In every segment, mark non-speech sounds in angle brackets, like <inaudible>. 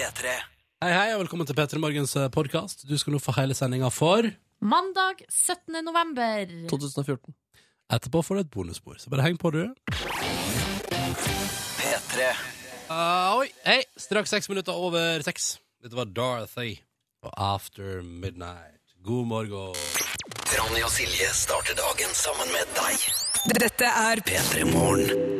P3. Hei, hei, og velkommen til P3 Morgens podkast. Du skal nå få hele sendinga for Mandag 17. november. 2014. Etterpå får du et bonusspor, så bare heng på, du. P3. Ah, oi, hei, straks seks minutter over seks. Dette var Dorothy og After Midnight. God morgen. Ronny og Silje starter dagen sammen med deg. Dette er P3 Morgen.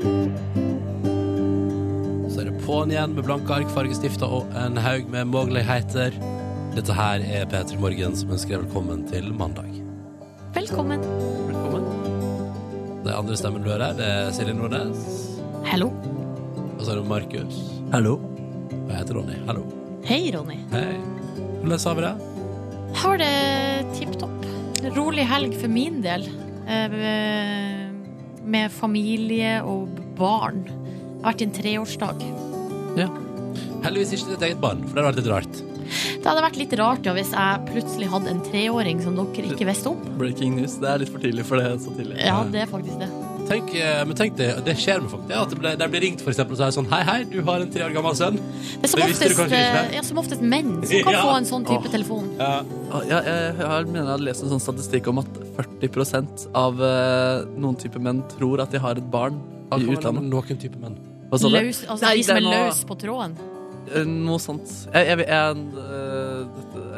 Så er det på'n igjen med blanke ark, fargestifter og en haug med muligheter. Dette her er P3 Morgen som ønsker velkommen til mandag. Velkommen. Velkommen. Det andre stemmen du hører, det er Silje Nordnes. Hallo. Og så er det Markus. Hallo. Og jeg heter Ronny. Hallo. Hei, Ronny. Hei. Hvordan har vi det? Har det tipp topp. Rolig helg for min del. Eh, Med familie og barn. Det har vært en treårsdag. Ja. Heldigvis ikke ditt eget barn, for det hadde vært litt rart. Det hadde vært litt rart ja, hvis jeg plutselig hadde en treåring som dere ikke visste om. Breaking news. Det er litt for tidlig for det så tidlig. Ja, det er faktisk det. Tenk, eh, men tenk det, det skjer med folk. Det, at det ble, de blir ringt for eksempel, og så er det sånn Hei, hei, du har en tre år gammel sønn. Det er som Det visste du oftest, ikke. eh, ja, som oftest menn som kan <laughs> Ja. få en sånn type telefon. Ah, Ja, jeg, jeg har- mener jeg hadde lest en sånn statistikk om at 40% av uh, noen typer menn tror at de har et barn i utlandet. Noen type menn. Hva sa du? Løs, altså Nei, de som er noe- løs på tråden. Eh, Noe sånt. Jeg, jeg, jeg, eh,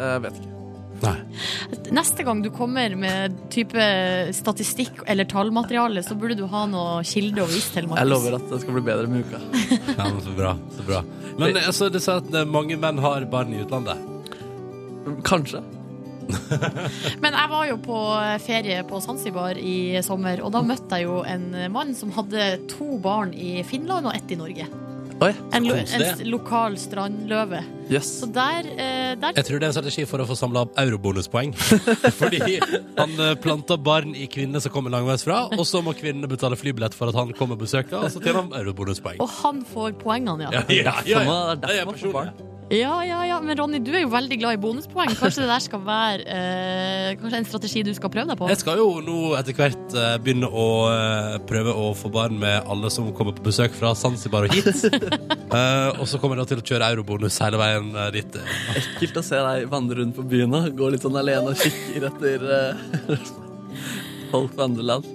jeg vet ikke. Nei. Neste gang du kommer med type statistikk eller tallmateriale, så burde du ha noe kilde å vise til. Markus. Jeg lover at det skal bli bedre med uka. <laughs> Ja, men så bra. Så bra. Men altså, det sa at mange menn har barn i utlandet. Kanskje. <laughs> Men jeg var jo på ferie på Zanzibar i sommer, og da møtte jeg jo en mann som hadde to barn i Finland og ett i Norge. Oi, En, lo- en lokal strandløve. Yes. Så der, eh, der Jeg tror det er en strategi for å få samla eurobonuspoeng. <laughs> Fordi han eh, planta barn i kvinner som kommer langveisfra, og så må kvinnene betale flybillett for at han kommer og besøker, og så tjener han eurobonuspoeng. Og han får poengene, ja. ja, ja, ja. Ja, ja, ja. Men Ronny, du er jo veldig glad i bonuspoeng. Kanskje det der skal være eh, Kanskje en strategi du skal prøve deg på? Jeg skal jo nå etter hvert eh, begynne å eh, prøve å få barn med alle som kommer på besøk fra Zanzibar og hit. <laughs> Eh, og så kommer jeg da til å kjøre eurobonus hele veien eh, dit. Ekkelt å se deg vandre rundt på byen og gå litt sånn alene og kikke etter eh, <laughs> folk fra andre land.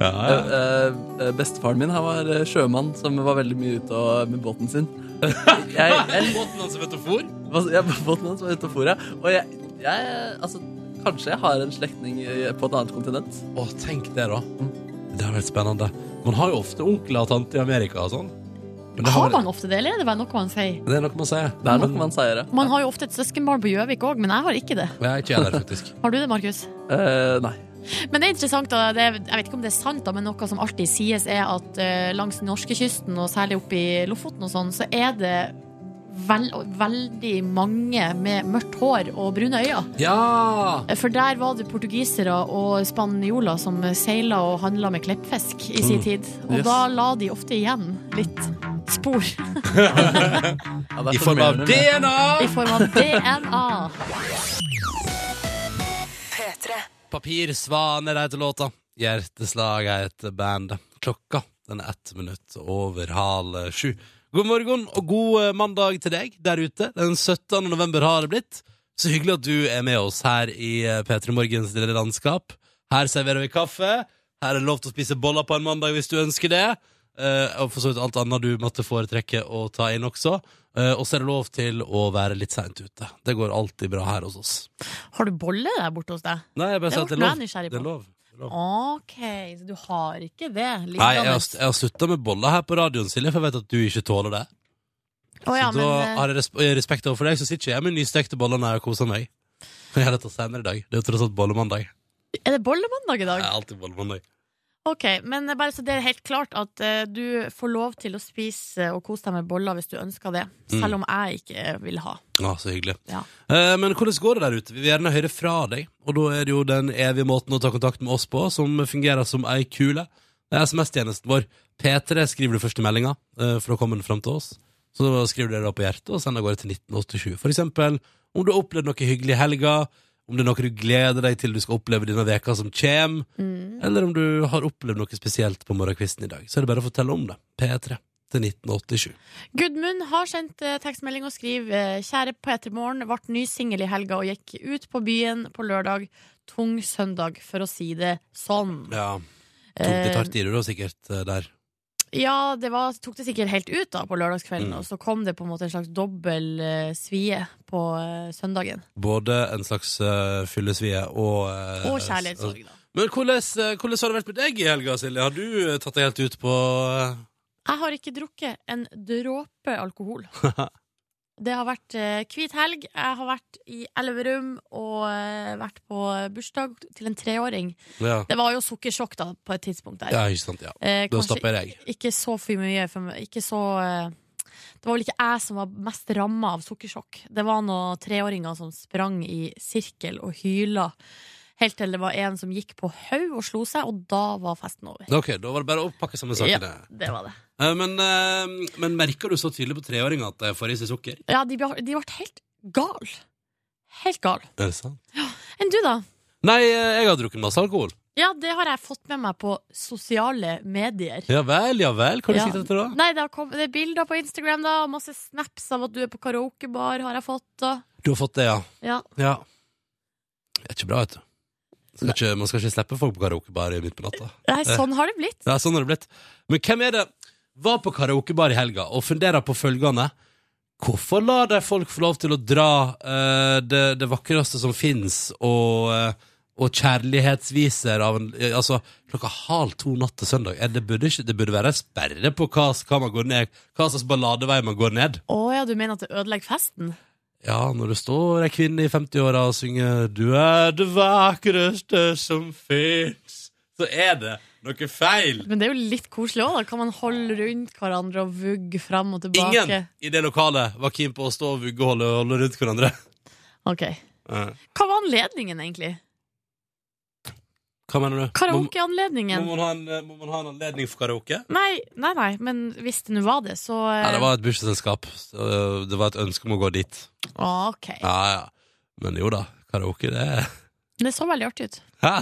Ja, Eh, eh, bestefaren min han var eh, sjømann som var veldig mye ute og, med båten sin. Jeg, jeg, <laughs> Båten hans er metafor? Ja, båten hans er ute og for, ja. Og jeg, jeg Altså, kanskje jeg har en slektning på et annet kontinent. Å, tenk det, da. Det er vært spennende. Man har jo ofte onkler og tanter i Amerika og sånn. Men det, Har har, man ofte det, eller er det bare noe man sier? det er noe man sier. Det er noe man sier, ja. Man har jo ofte et søskenbarn på Gjøvik òg, men jeg har ikke det. Jeg er ikke jeg der, faktisk. Har du det, Markus? Uh, nei. Men det er interessant, da, det, jeg vet ikke om det er sant, da, men noe som alltid sies, er at uh, langs norskekysten, og særlig oppe i Lofoten og sånn, så er det vel, veldig mange med mørkt hår og brune øyne. Ja! For der var det portugisere og spanjoler som seila og handla med kleppfisk i sin Mm. tid. Og Yes. da la de ofte igjen litt spor <laughs> Ja, I form av DNA! i form av DNA. Papirsvane heter låta. Hjerteslag heter bandet. Klokka den er ett minutt over halv sju. God morgen og god eh, mandag til deg der ute. Den 17. november har det blitt. Så hyggelig at du er med oss her i eh, P3 Morgens lille landskap. Her serverer vi kaffe. Her er det lov til å spise boller på en mandag hvis du ønsker det. Eh, og for så vidt alt annet du måtte foretrekke å ta inn også. Eh, og så er det lov til å være litt seint ute. Det går alltid bra her hos oss. Har du bolle der borte hos deg? Nei, jeg bare sier at det er lov. Det er lov. OK, så du har ikke det Nei, jeg har, jeg har slutta med boller her på radioen, Silje, for jeg vet at du ikke tåler det. Oh, ja, så da men, eh, har jeg resp respekt overfor deg, så sitter jeg med nystekte boller når jeg koser meg. <laughs> Jeg har dette senere i dag. Det er jo tross alt bollemandag. Er det bollemandag i dag? Det er alltid bollemandag. Ok, men bare så det er helt klart at eh, du får lov til å spise og kose deg med boller hvis du ønsker det, Mm. selv om jeg ikke vil ha. Ja, så hyggelig. Ja. Eh, men hvordan går det der ute? Vi vil gjerne høre fra deg. Og da er det jo den evige måten å ta kontakt med oss på, som fungerer som ei kule. Det er SMS-tjenesten vår. P3 skriver du først i meldinga, eh, for da kommer den fram til oss. Så da skriver du det da på hjertet og sender av gårde til 1987. For eksempel om du har opplevd noe hyggelig i helga, om det er noe du gleder deg til du skal oppleve denne veka som kommer, Mm. eller om du har opplevd noe spesielt på morgenkvisten i dag. Så er det bare å fortelle om det. P3 til 1987. Gudmund har sendt eh, tekstmelding og skriver eh, Kjære P3 Morgen, ble ny singel i helga og gikk ut på byen på lørdag. Tung søndag, for å si det sånn. Ja. Tok litt tar hardt i det da, sikkert, eh, der. Ja, det var, tok det sikkert helt ut da på lørdagskvelden, Mm. og så kom det på en måte en slags dobbel eh, svie på eh, søndagen. Både en slags uh, fyllesvie og eh, Og kjærlighetssorg, da. Men hvordan, eh, hvordan har det vært med deg i helga, Silje? Har du eh, tatt deg helt ut på eh, Jeg har ikke drukket en dråpe alkohol. <laughs> Det har vært eh, hvit helg. Jeg har vært i Elverum og eh, vært på bursdag til en treåring. Ja, Det var jo sukkersjokk da på et tidspunkt der. ja ikke sant? Ja. Eh, Da stopper jeg. ikke så for mye for meg. Ikke så eh, Det var vel ikke jeg som var mest ramma av sukkersjokk. Det var noen treåringer som sprang i sirkel og hyla. Helt til det var en som gikk på haug og slo seg, og da var festen over. Ok, da var det bare å pakke sammen Ja, sakene. det var det. Eh, Men, eh, men merker du så tydelig på treåringer at de får i seg sukker? Ja, de, ble- de ble helt gal. Helt gal. Er det sant? Enn du, da? Nei, eh, jeg har drukket masse alkohol. Ja, det har jeg fått med meg på sosiale medier. Ja vel, ja vel. Hva har du Ja. siktet etter da? Nei, det, har kommet, det er bilder på Instagram, da, og masse snaps av at du er på karaokebar, har jeg fått. Og, Du har fått det, ja. Ja. ja. Det er ikke bra, vet du. Skal ikke, man skal ikke slippe folk på karaokebar midt på natta. Nei, sånn har det blitt. Ja, sånn har det blitt. Men hvem er det var på karaokebar i helga og funderer på følgende Hvorfor lar de folk få lov til å dra uh, det, det vakreste som fins, og, uh, og kjærlighetsviser av en eh, Altså, klokka halv to natt til søndag det, burde ikke, det burde være en sperre på hva, hva man går ned Hva slags balladevei man går ned. Å ja, du mener at det ødelegger festen? Ja, når det står ei kvinne i 50-åra og synger 'Du er det vakreste som fins', så er det noe feil. Men det er jo litt koselig òg. Kan man holde rundt hverandre og vugge fram og tilbake? Ingen i det lokalet var keen på å stå og vugge og holde, holde rundt hverandre. Ok. Hva var anledningen, egentlig? Hva mener du? Må, Karaokeanledningen? må, man ha en, eh, må man ha en anledning for karaoke? Nei, nei, nei, men hvis det nå var det, så Nei, det var et bursdagsselskap. eh, Det var et ønske om å gå dit. OK. Ja, ja. Men jo da, karaoke, det Det så veldig artig ut. <laughs>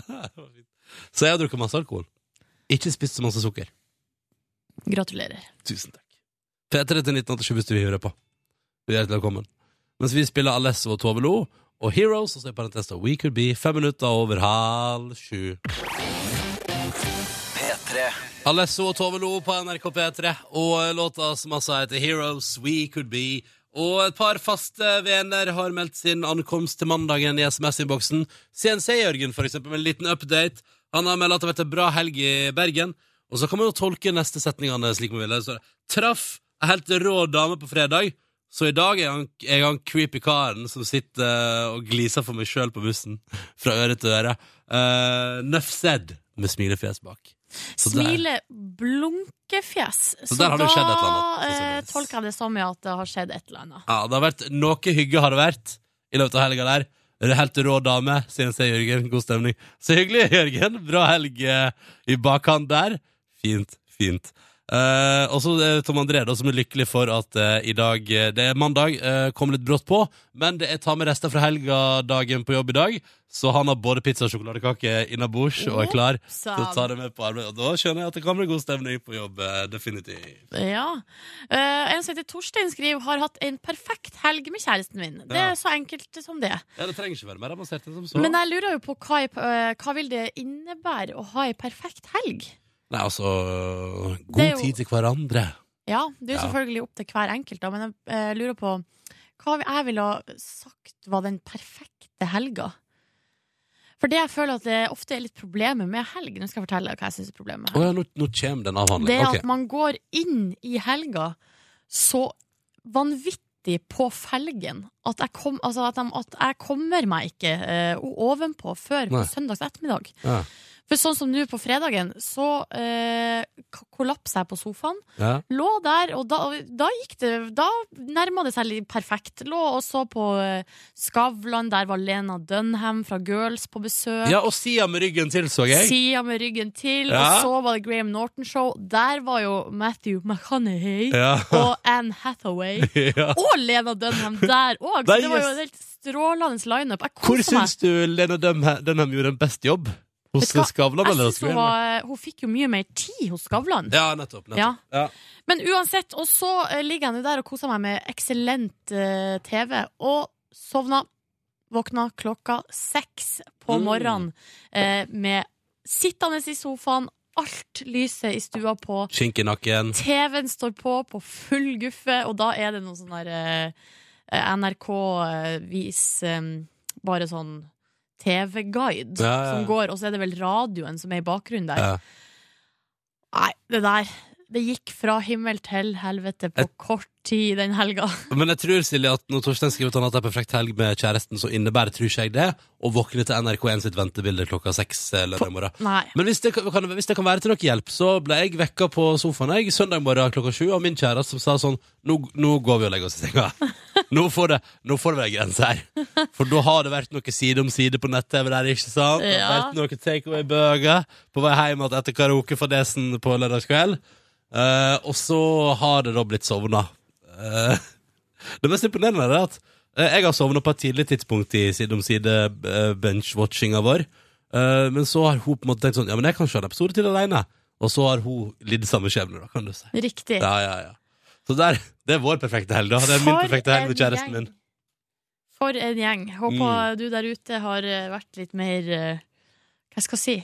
Så jeg har drukket masse alkohol. Ikke spist så masse sukker. Gratulerer. Tusen takk. P3 til 1987 hvis du hører på. Du er hjertelig velkommen. Mens vi spiller Alesso og Tove Lo og Heroes, og så er parentes da We Could Be fem minutter over halv sju. P3 Alesso og Tove Lo på NRK P3, og låta som altså heter Heroes, We Could Be. Og et par faste venner har meldt sin ankomst til mandagen i SMS-innboksen. CNC-Jørgen, for eksempel, med en liten update. Han har meldt at det har vært en bra helg i Bergen. Og så kan man jo tolke neste setningene slik man vil. Så, Traff ei helt rå dame på fredag, så i dag er han, er han creepy karen som sitter eh, og gliser for meg sjøl på bussen. Fra øre til øre. Uh, Nuff said, med smilefjes bak. Så Smile, blunkefjes. Så, der har det skjedd et eller annet, eh, sannsynligvis. tolker jeg det som at det har skjedd et eller annet. Ja, det har vært noe hygge har det vært i løpet av helga der. Er helt rå dame, sier jeg, Jørgen. God stemning. Så hyggelig, Jørgen. Bra helg eh, i bakhånd der. Fint, fint. Eh, og så eh, Tom André, da, som er lykkelig for at uh, i dag Det er mandag, uh, kom litt brått på, men det er ta med rester fra helga-dagen på jobb i dag. Så han har både pizza og sjokoladekake innabords og er klar til å ta det med på arbeid. Og da skjønner jeg at det kan bli god stemning på jobb. definitivt. Ja. En som heter Torstein skriver har hatt en perfekt helg med kjæresten min. Det er så enkelt som det. Ja, Det trenger ikke være mer avansert enn som så. Men jeg lurer jo på hva, eh, hva vil det innebære å ha ei perfekt helg? Nei, altså God jo- tid til hverandre. Ja, det er jo Ja. selvfølgelig opp til hver enkelt, da, men jeg eh, lurer på hva jeg ville ha sagt var den perfekte helga. For det jeg føler at det ofte er litt problemet med helg Nå skal jeg fortelle hva jeg syns er problemet. Oh, ja, nå, nå kommer den Det er okay. at man går inn i helga så vanvittig på felgen at jeg, kom, altså at, de, at jeg kommer meg ikke uh, ovenpå før Nei. på søndags ettermiddag. Ja. For sånn som nå på fredagen, så eh, kollapsa jeg på sofaen. Ja. Lå der, og da, da gikk det Da nærma det seg litt perfekt. Lå og så på eh, Skavlan, der var Lena Dunham fra Girls på besøk. ja, og Sia med ryggen til, så jeg. Sida med ryggen til, Ja. og så var det Graham Norton-show. Der var jo Matthew McConaughey Ja. og Anne Hathaway. <laughs> ja. Og Lena Dunham der òg! Nei, Det var jo yes. en helt strålende lineup. Jeg Hvor koser meg. syns du Lena Dunham, Dunham gjorde en best jobb? Hos? Skavlan, eller? hun, var, hun fikk jo mye mer tid hos Skavlan. Ja, nettopp. nettopp. Ja. Ja. Men uansett, og så eh, ligger jeg nå der og koser meg med eksellent uh, TV, og sovna. Våkna klokka seks på Mm. morgenen eh, med sittende i sofaen, alt lyset i stua på, Skink i nakken. TV-en står på på full guffe, og da er det noe sånn der eh, NRK eh, vis eh, bare sånn TV-guide Ja, ja, som går, og så er det vel radioen som er i bakgrunnen der. Nei, det der Det gikk fra himmel til helvete på Et- kort tid den helga. <laughs> Men jeg tror, Silje, at når Torstein skriver at han har hatt ei perfekt helg med kjæresten, så innebærer, tror ikke jeg det, å våkne til NRK1 sitt ventebilde klokka seks eh, lørdag morgen. Nei. Men hvis det, kan, hvis det kan være til noe hjelp, så ble jeg vekka på sofaen jeg søndag morgen klokka sju av min kjæreste som sa sånn nå, nå går vi og legger oss i senga. <laughs> Nå får det nå får det være grenser her. For da har det vært noe side om side på nett-TV der, ikke sant? Det har vært noe takeaway-bøger på vei hjem etter karaokefadesen på lørdagskveld. Eh, og så har det da blitt sovna. Uh, <laughs> det mest imponerende er at uh, jeg har sovna på et tidlig tidspunkt i side om side uh, bench-watchinga vår. Eh, men så har hun på en måte tenkt sånn Ja, men jeg kan se en episode til alene. Og så har hun lidd samme skjebne, da, kan du si. Riktig. Ja, ja, ja. Så der, det er vår perfekte helg, da. Det er min For perfekte helg med kjæresten min. For en gjeng. Håper Mm. du der ute har eh, vært litt mer eh, Hva skal jeg si?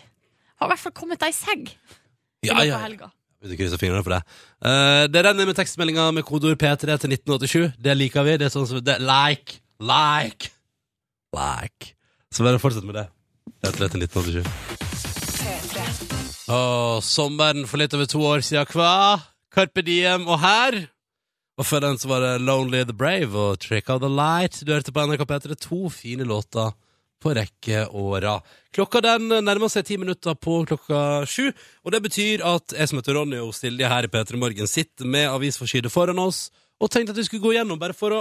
Har i hvert fall kommet deg i seng i Ja, løpet ja, av helga. Vi krysser fingrene for det. Uh, det renner med tekstmeldinger med kodeord P3 til 1987. Det liker vi. Det er sånn som det, Like! Like! Like. Så bare fortsett med det. P3 til 1987. Åh, sommeren for litt over to år siden, hva? Carpe Diem og her. Og før den så var det Lonely the Brave og Trick of the Light. Du hørte på NRK P3 to fine låter på rekkeåra. Klokka den nærmer seg ti minutter på klokka sju, og det betyr at jeg som heter Ronny og Silje her i P3 Morgen sitter med avisforside foran oss, og tenkte at vi skulle gå gjennom bare for å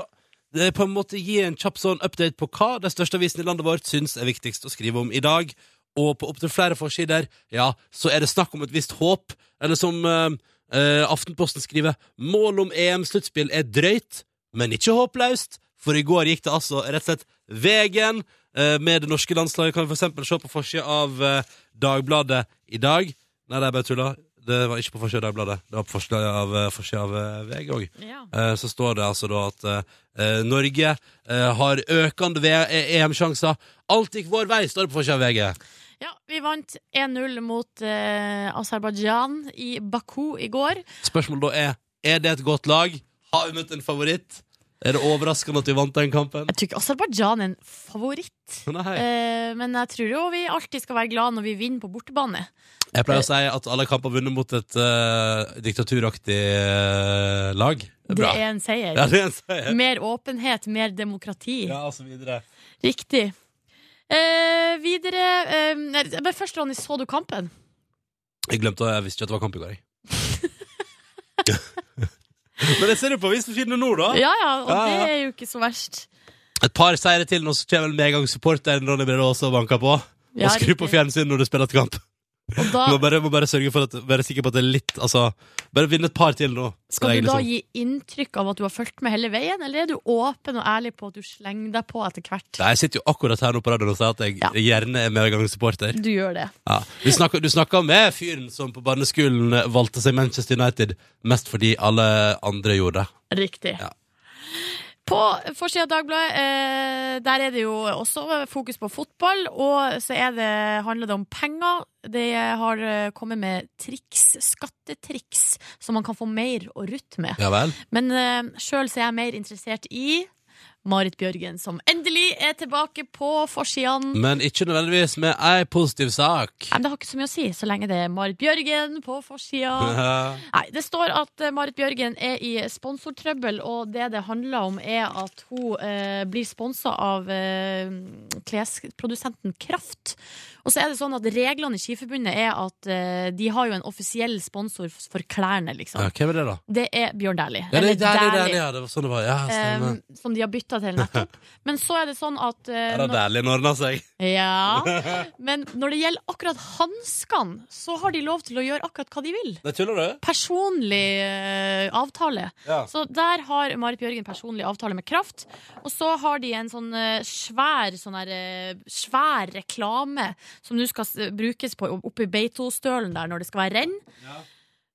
eh, på en måte gi en kjapp sånn update på hva de største avisene i landet vårt syns er viktigst å skrive om i dag. Og på opptil flere forsider, ja, så er det snakk om et visst håp, eller som uh, uh, Aftenposten skriver, mål om EM-sluttspill er drøyt, men ikke håpløst, for i går gikk det altså rett og slett vegen med det norske landslaget. Kan vi eksempel se på forsida av eh, Dagbladet i dag. Nei, det er bare tulla. Det var ikke på forsida av Dagbladet. Det var på forsida av, eh, forsida av eh, VG òg. Ja. Eh, så står det altså da at eh, Norge eh, har økende eh, EM-sjanser. Alt gikk vår vei, står det på forsida av VG. ja, vi vant 1-0 mot eh, Aserbajdsjan i Baku i går. Spørsmålet da er Er det et godt lag. Har vi møtt en favoritt? Er det overraskende at vi vant den kampen? Jeg tror ikke Aserbajdsjan er en favoritt. Eh, men jeg tror jo vi alltid skal være glad når vi vinner på bortebane. Jeg pleier å si at alle kamper vunnet mot et uh, diktaturaktig uh, lag. Det er Det er en seier. Ja, det er en seier. Mer åpenhet, mer demokrati. Ja, og så videre. Riktig. Eh, videre eh, Men først, Ronny, så du kampen? Jeg glemte jeg visste ikke at det var kamp i går, jeg. <laughs> Men jeg ser jo på avisforsidene nå, da. Ja ja, og Ja, ja. det er jo ikke så verst. Et par seire til, nå så kommer medgangssupporteren Ronny Brede Aase og banker på. Ja, og skru på fjernsynet når du spiller til kamp. Og da Må bare, må bare sørge for at Være sikker på at det er litt Altså, bare vinne et par til nå. Skal du da liksom- gi inntrykk av at du har fulgt med hele veien, eller er du åpen og ærlig på at du slenger deg på etter hvert? Nei, Jeg sitter jo akkurat her nå på radioen og sier at jeg Ja. gjerne er medgangssupporter. Du gjør det. Ja. Du snakker, du snakket med fyren som på barneskolen valgte seg Manchester United mest fordi alle andre gjorde det. Riktig. Ja. På forsida av Dagbladet eh, der er det jo også fokus på fotball, og så det, handler det om penger. Det har eh, kommet med triks, skattetriks, som man kan få mer å rutte med. Ja vel? Men uh, sjøl er jeg mer interessert i Marit Bjørgen, som endelig er tilbake på forsidene. Men ikke nødvendigvis med ei positiv sak. Nei, men Det har ikke så mye å si, så lenge det er Marit Bjørgen på forsida. Nei, Det står at eh, Marit Bjørgen er i sponsortrøbbel, og det det handler om, er at hun eh, blir sponsa av eh, klesprodusenten Kraft. Og så er det sånn at reglene i Skiforbundet er at eh, de har jo en offisiell sponsor for klærne, liksom. Ja, hvem er det, da? Det er Bjørn Dæhlie. Ja, det, er Dæhlie. ja, det var sånn det var. Ja, stemmer. Eh, som de har bytta til nettopp. <laughs> Men så er det sånn at eh, Er det når, deilig når den har seg? Ja. <laughs> Men når det gjelder akkurat hanskene, så har de lov til å gjøre akkurat hva de vil. Det tuller du? Personlig eh, avtale. Ja. Så der har Marit Bjørgen personlig avtale med Kraft. Og så har de en sånn eh, svær, sånn her, eh, svær reklame som nå skal s- brukes på, oppe i Beitostølen der når det skal være renn. Eh,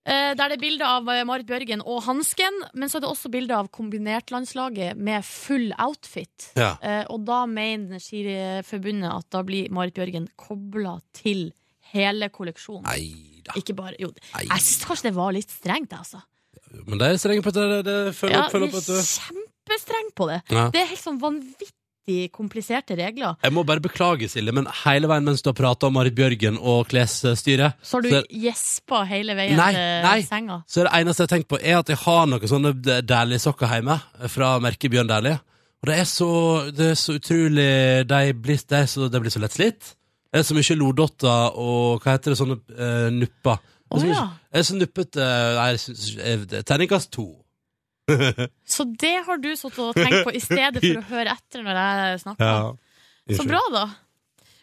Der det er bilde av eh, Marit Bjørgen og hansken, men så er det også bilde av kombinertlandslaget med full outfit. Ja. Eh, og da mener Skiforbundet at da blir Marit Bjørgen kobla til hele kolleksjonen. Neida. Ikke bare Jo, jeg syns kanskje det var litt strengt, altså. Men det er strengt på det. Det, følger Ja, opp, følger opp, vet du. kjempestreng på det. Ja. Det er helt sånn vanvittig kompliserte regler. Jeg må bare beklage, Silje, men hele veien mens du har prata om Marit Bjørgen og klesstyret, Så har du gjespa hele veien Nei, til nei. senga. så det eneste jeg har tenkt på, er at jeg har noen sånne Dæhlie-sokker hjemme fra merket Bjørn Dæhlie. Og det er så, det er så utrolig De blir, det, er så, det blir så lett slitt. Det er så mye lodotter og hva heter det, sånne uh, nupper. Er mye- ja. Det er så nuppete jeg eh, Terningkast to. <laughs> Så det har du sittet og tenkt på i stedet for å <laughs> høre etter når jeg snakker. Så bra, da.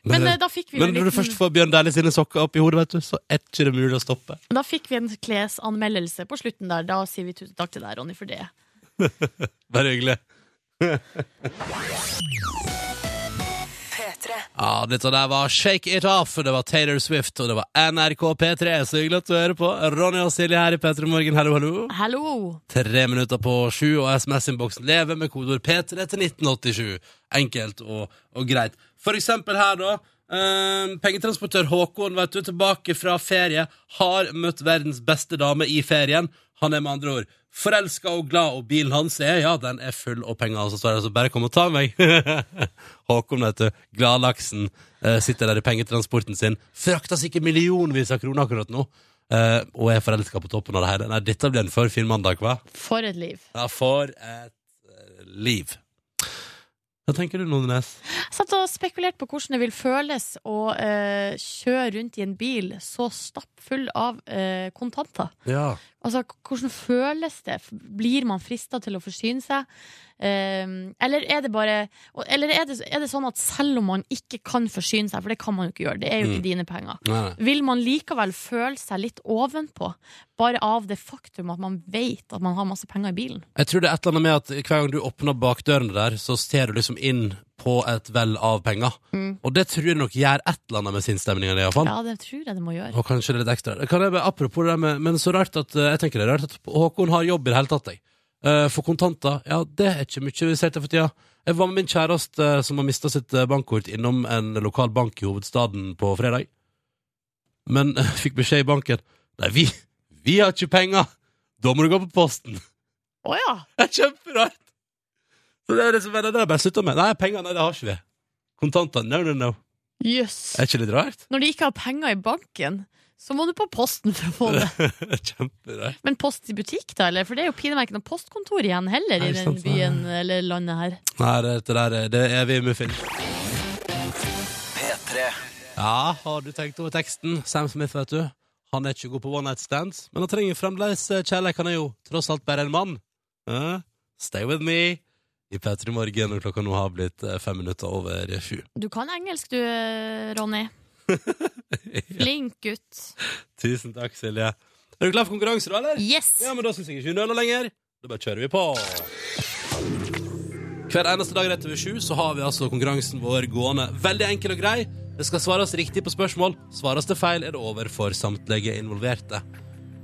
Men men da fikk vi Men når når du først får Bjørn Dæhlie sine sokker opp i hodet, vet du, så er ikke det mulig å stoppe. Da fikk vi en klesanmeldelse på slutten der. Da sier vi tusen takk til deg, Ronny, for det. <laughs> Bare hyggelig. Ja, dette der var Shake It Off, det var Taylor Swift, og det var NRK P3. Så hyggelig at du hører på. Ronny og Silje her i P3 Morgen, hallo, hallo. Hallo! Tre minutter på sju, og SMS-innboksen lever med kodeord P3 til 1987. Enkelt og, og greit. For eksempel her, da. Eh, pengetransportør Håkon, vet du, tilbake fra ferie, har møtt verdens beste dame i ferien. Han er med andre ord forelska og glad, og bilen hans er, ja, den er full av penger. Altså, så altså, bare kom og ta meg. <laughs> Håkon, vet du, gladlaksen, eh, sitter der i pengetransporten sin. Frakter sikkert millionvis av kroner akkurat nå. Uh, og er forelska på toppen av det hele. Nei, dette blir en for fin mandag, hva? For et liv. Ja, for et uh, liv. Hva tenker du, Nordnes? Jeg satt og spekulerte på hvordan det vil føles å eh, kjøre rundt i en bil så stappfull av eh, kontanter. Ja. Altså, hvordan føles det? Blir man frista til å forsyne seg? Um, eller er det bare Eller er det, er det sånn at selv om man ikke kan forsyne seg, for det kan man jo ikke gjøre, det er jo Mm. ikke dine penger, nei. vil man likevel føle seg litt ovenpå? Bare av det faktum at man vet at man har masse penger i bilen? Jeg tror det er et eller annet med at hver gang du åpner bakdørene der, så ser du liksom inn på et vel av penger. Og det tror jeg nok gjør et eller annet med sinnsstemninga di, iallfall. Ja, det tror jeg det må gjøre. Og kanskje det er litt ekstra. Kan jeg, apropos det med Men så rart at eh, Jeg tenker det er rart at Håkon har jobb i det hele tatt, jeg. Eh, For kontanter, ja, det er ikke mye vi ser til for tida. Jeg var med min kjæreste eh, som har mista sitt bankkort innom en lokal bank i hovedstaden på fredag. Men <laughs> fikk beskjed i banken Nei, vi, vi har ikke penger! Da må du gå på posten! Å ja! Det er kjemperart! Så det er liksom, det er det jeg bare slutta med. Nei, penger, nei, det har ikke vi. Kontanter, no, no, no. Jøss. Er ikke litt rart? Når de ikke har penger i banken, så må du på posten for å få det. Er <laughs> Kjemperart. Men post i butikk, da? Eller? For det er jo pinadø ikke noe postkontor igjen heller Nei, i den sant, nei. byen eller landet her. Nei, det, det der er- det er vi muffin. P3 Ja, har du tenkt over teksten? Sam Smith, vet du. Han er ikke god på one night stands, men han trenger fremdeles eh, kjærlighet. Han er jo tross alt bare en mann. Uh, Stay with me i P3 Morgen, og klokka nå har blitt eh, fem minutter over sju. Du kan engelsk du, Ronny. <laughs> Flink gutt. Tusen takk, Silje. Er du klar for konkurranse, da, eller? Yes! Ja, men da syns jeg ikke vi nøler lenger. Da bare kjører vi på. Hver eneste dag rett over sju så har vi altså konkurransen vår gående. Veldig enkel og grei. Det skal svares riktig på spørsmål. Svares det feil, er det over for samtlige involverte.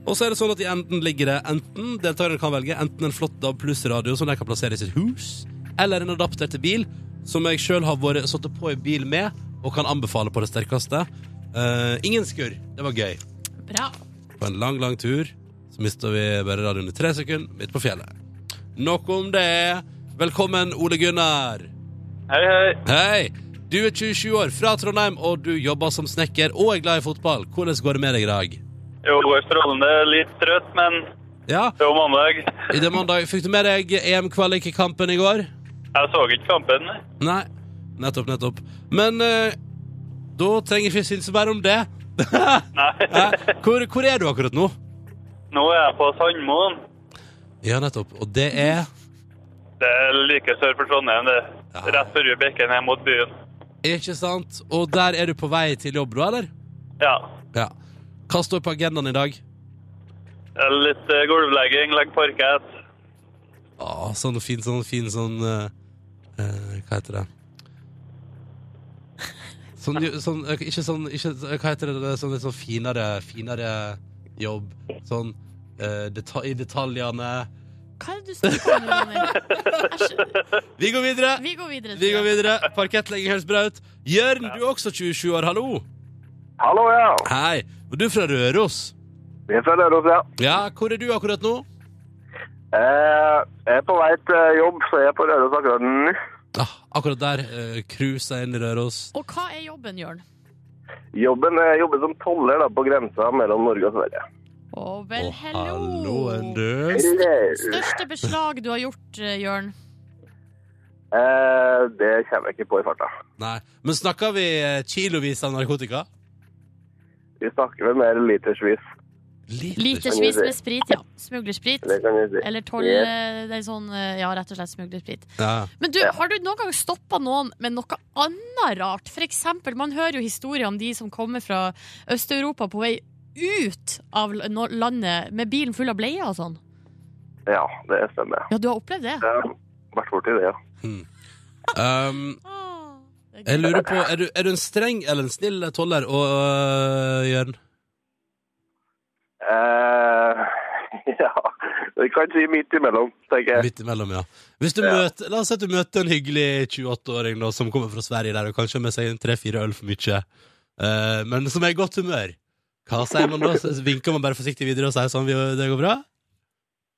Og så er det sånn at i enden ligger det enten deltakerne kan velge enten en flott DAB pluss-radio som de kan plassere i sitt hus, eller en adapter til bil, som jeg sjøl har vært satt på i bil med, og kan anbefale på det sterkeste. Uh, ingen skurr. Det var gøy. Bra. På en lang, lang tur så mista vi bare radioen i tre sekunder midt på fjellet. Nok om det. Velkommen, Ole Gunnar. Hei, hei. Hei! Du er 27 år, fra Trondheim, og du jobber som snekker og er glad i fotball. Hvordan går det med deg i dag? Jo, strålende. Litt trøtt, men Ja, det var mandag. i det mandag fikk du med deg EM-kvalikkampen i går? Jeg så ikke kampen. Nei. Nettopp, nettopp. Men eh, da trenger vi ikke synse mer om det. <laughs> Nei. Hvor, hvor er du akkurat nå? Nå er jeg på Sandmoen. Ja, nettopp. Og det er Det er like sør for Trondheim, det. Ja. Rett før bekken ned mot byen. Ikke sant? Og der er du på vei til jobb, da, eller? Ja. Ja. Hva står på agendaen i dag? Litt eh, gulvlegging, legge parkett. Å, sånn fin, sånn fin, sånn eh, eh, Hva heter det? Sånn, sånn eh, Ikke sånn ikke, Hva heter det? Sånn litt sånn finere, finere jobb. Sånn eh, deta i detaljene. Hva er det du snakker om, Ronny? Vi går videre! Vi går videre. Vi går videre. Parkettlegging høres bra ut. Jørn, du er også 27 år. Hallo. Hallo, ja. Hei. Og du er fra Røros? Vi er fra Røros, ja. Ja, hvor er du akkurat nå? Eh, jeg er på vei til jobb, så jeg er på Røros akkurat nå. Ah, akkurat der. Cruisa inn i Røros. Og hva er jobben, Jørn? Jobben er jobber som toller da, på grensa mellom Norge og Sverige. Å, vel, oh, hello. Eh, Største beslag du har gjort, eh, Jørn? Eh, det kommer jeg ikke på i farta. Nei. Men snakker vi eh, kilovis av narkotika? Vi snakker vel mer litersvis, Litersvis med sprit, ja. Smuglersprit. si. Eller tolv Yes. eh, Det sånn, eh, ja, rett og slett smuglersprit. Ja. Men du, har du noen gang stoppa noen med noe annet rart? For eksempel, man hører jo historier om de som kommer fra Øst-Europa på vei ut av landet med bilen full av bleier og sånn. Ja, det stemmer. Ja, du har opplevd det? Jeg har vært borti det, ja. Um, det er jeg lurer på, er du, er du en streng eller en snill toller, og, øh, Jørn? Eh, <laughs> ja, vi kan si midt imellom, tenker jeg. Midt imellom, ja. Hvis du Ja. møter, la oss si at du møter en hyggelig 28-åring da, som kommer fra Sverige der, og kanskje har med seg en tre-fire øl for mye, eh, men som er i godt humør. Hva sier man da? Så <laughs> vinker man bare forsiktig videre og sier sånn, "Vi- det går bra?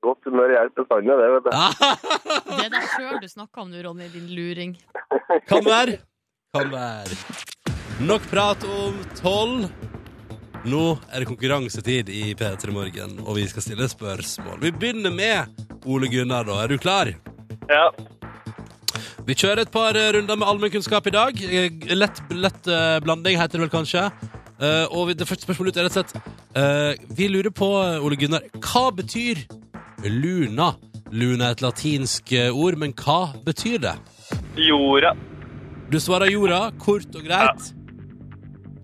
Godt humør hjelper bestandig, det, vet du. <laughs> Det er deg sjøl du snakker om nå, Ronny, din luring. Kan være. Kan være. Nok prat om tolv. Nå er det konkurransetid i P3 Morgen, og vi skal stille spørsmål. Vi begynner med Ole Gunnar, da. Er du klar? Ja. Vi kjører et par eh, runder med allmennkunnskap i dag. Eh, Lett, lett eh, blanding heter det vel kanskje. Og det første spørsmålet ut er rett og slett Vi lurer på, Ole Gunnar, hva betyr luna? Luna er et latinsk ord, men hva betyr det? Jorda. Du svarer jorda, kort og greit.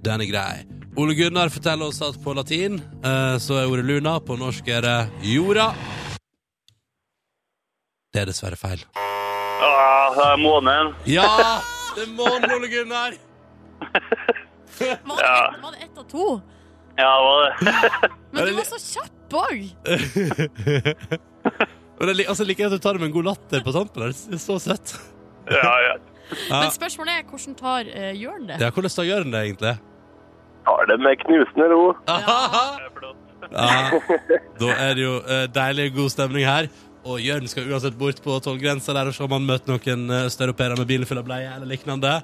Den er grei. Ole Gunnar forteller oss at på latin eh, så er ordet luna, på norsk er det jorda. Det er dessverre feil. Ah, det er månen. Ja! Det er månen, Ole Gunnar! <laughs> Var det, Ja. var det ett av to? Ja, det var det. <laughs> Men du var så kjapp òg! <laughs> Og det er li- altså, liker at du tar det med en god latter på tampen. der. Det er så søtt. Ja, ja. Ja. Men spørsmålet er hvordan tar uh, Jørn det? Ja, hvordan tar Jørn det, egentlig? Tar det med knusende ro. Ja, <laughs> da er det jo uh, deilig god stemning her. Og Jørn skal uansett bort på tollgrensa der og se om han møter noen uh, østeuropeere med bilen full av bleie eller lignende.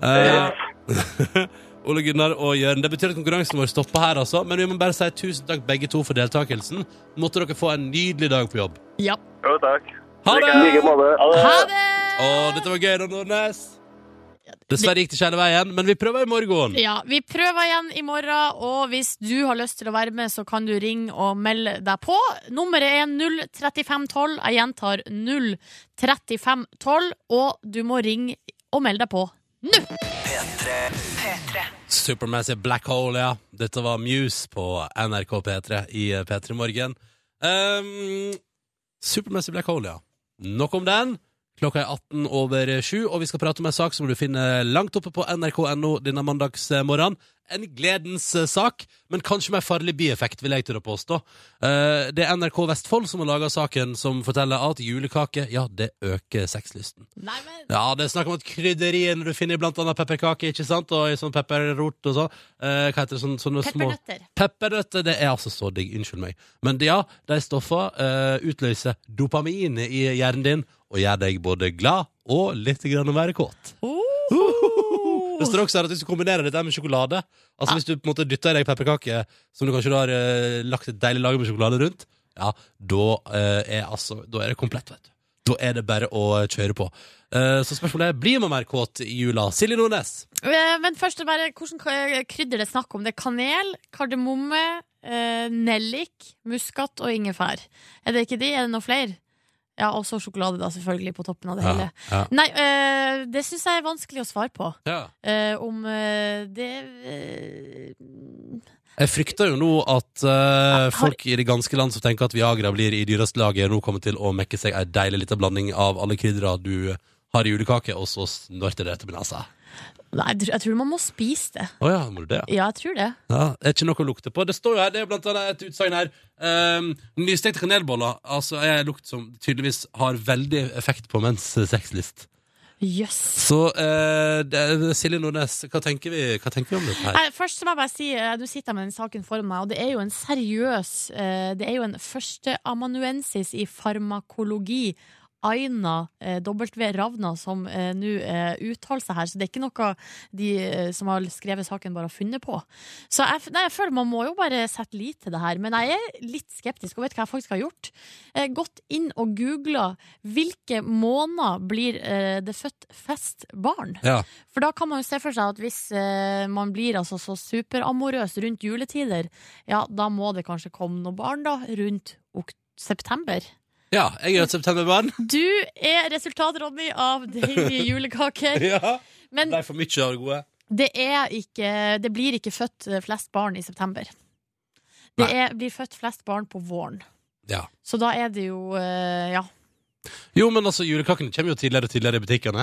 Eh, <laughs> Ole Gunnar og Jørn, det betyr at konkurransen vår stopper her, altså. Men vi må bare si tusen takk begge to for deltakelsen. Måtte dere få en nydelig dag på jobb. Ja. Jo, takk. Ha det! Ha det. Å, dette var gøy, da, Nordnes. Dessverre gikk det ikke hele veien, men vi prøver i morgen. Ja, Vi prøver igjen i morgen, og hvis du har lyst til å være med, så kan du ringe og melde deg på. Nummeret er 03512. Jeg gjentar 03512, og du må ringe og melde deg på nå! Supermassive Black Hole, ja. Dette var Muse på NRK P3 i eh, P3 Morgen. Um, Supermassive Black Hole, ja. Nok om den. Klokka er 18 over 7, og vi skal prate om en sak som du finner langt oppe på nrk.no denne mandagsmorgenen. En gledens eh, sak, men kanskje med farlig bieffekt, vil jeg til å påstå. Eh, Det er NRK Vestfold som har laga saken som forteller at julekake, ja, det øker sexlysten. Nei, men Ja, det er snakk om at krydderiene du finner i blant annet pepperkake, ikke sant? Og i sånn pepperrot og sånn. Hva heter det? Sånne, sånne små Peppernøtter. Peppernøtter, det er altså så digg. Unnskyld meg. Men ja, de stoffene utløser dopamin i hjernen din og gjør deg både glad og litt grann mer kåt. <laughs> Det står også her at hvis du kombinerer dette med sjokolade Altså Hvis du på en måte dytter i deg pepperkake som du kanskje har eh, lagt et deilig lager med sjokolade rundt, ja, da eh, er altså Da er det komplett, vet du. Da er det bare å kjøre på. Eh, så spørsmålet er blir man mer kåt i jula. Silje Nordnes. Eh, Men først bare, hvordan krydder det er snakk om? Det er kanel, kardemomme, eh, nellik, muskat og ingefær. Er det ikke de? Er det noen flere? Ja, og så sjokolade, da, selvfølgelig, på toppen av det Ja, hele. ja. Nei, eh, det syns jeg er vanskelig å svare på. Ja. Uh, om eh, det eh, Jeg frykter jo nå at eh, folk i det ganske land som tenker at Viagra blir i dyreste laget, nå kommer til å mekke seg ei deilig lita blanding av alle kryddera du har i julekake, og så snorter det til nesa. Nei, jeg tror- man må spise det. Å ja, må du det? Ja, jeg tror det. Ja, det er ikke noe å lukte på. Det står jo her, det er blant annet et utsagn her. Um, nystekte kanelboller altså, er en lukt som tydeligvis har veldig effekt på menns sexlyst. Jøss. Så uh, det, Silje Nordnes, hva tenker, vi, hva tenker vi om dette her? Først må jeg bare si, eh, Du sitter med den saken foran meg, og det er jo en seriøs eh, Det er jo en førsteamanuensis i farmakologi. Aina eh, W. Ravna som eh, nå eh, uttaler seg her, så det er ikke noe de som har skrevet saken, bare har funnet på. Så jeg, nei, jeg føler man må jo bare sette lit til det her. Men jeg er litt skeptisk, og vet hva jeg faktisk har gjort? Eh, gått inn og googla hvilke måneder blir det født fest barn. Ja. For da kan man jo se for seg at hvis man blir altså så superamorøs rundt juletider, ja, da må det kanskje komme noen barn da, rundt september. Ja, jeg er et septemberbarn. Du er resultat, Ronny, av deilige <laughs> julekaker. ja. Men er for mye av det gode. det, er ikke, det blir ikke født flest barn i september. Det er, blir født flest barn på våren. Ja. Så da er det jo eh, Ja. Jo, men altså, julekakene kommer jo tidligere og tidligere i butikkene.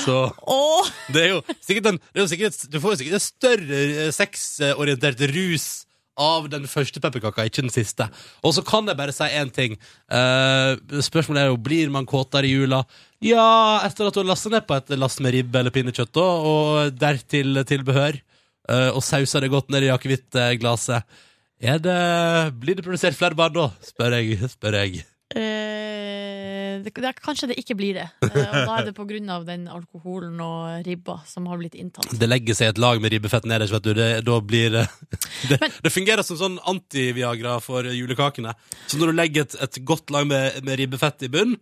Så Åh! det er jo sikkert en det er jo sikkert, Du får jo sikkert en større eh, sexorientert rus av den første pepperkaka, ikke den siste. Og så kan jeg bare si én ting. Uh, spørsmålet er jo blir man kåtere i jula. Ja, etter at du har lasta ned på et lass med ribbe eller pinnekjøtt, og dertil tilbehør, uh, og sausa det godt ned i akevittglasset. Blir det produsert flere barn da, spør jeg. Spør jeg. Det, det, kanskje det ikke blir det. <laughs> Eh, og da er det på grunn av den alkoholen og ribba som har blitt inntatt. Det legger seg et lag med ribbefett nederst, vet du. Det, da blir det <laughs> det, Men- det fungerer som sånn anti-Viagra for julekakene. Så når du legger et, et godt lag med, med ribbefett i bunn, eh,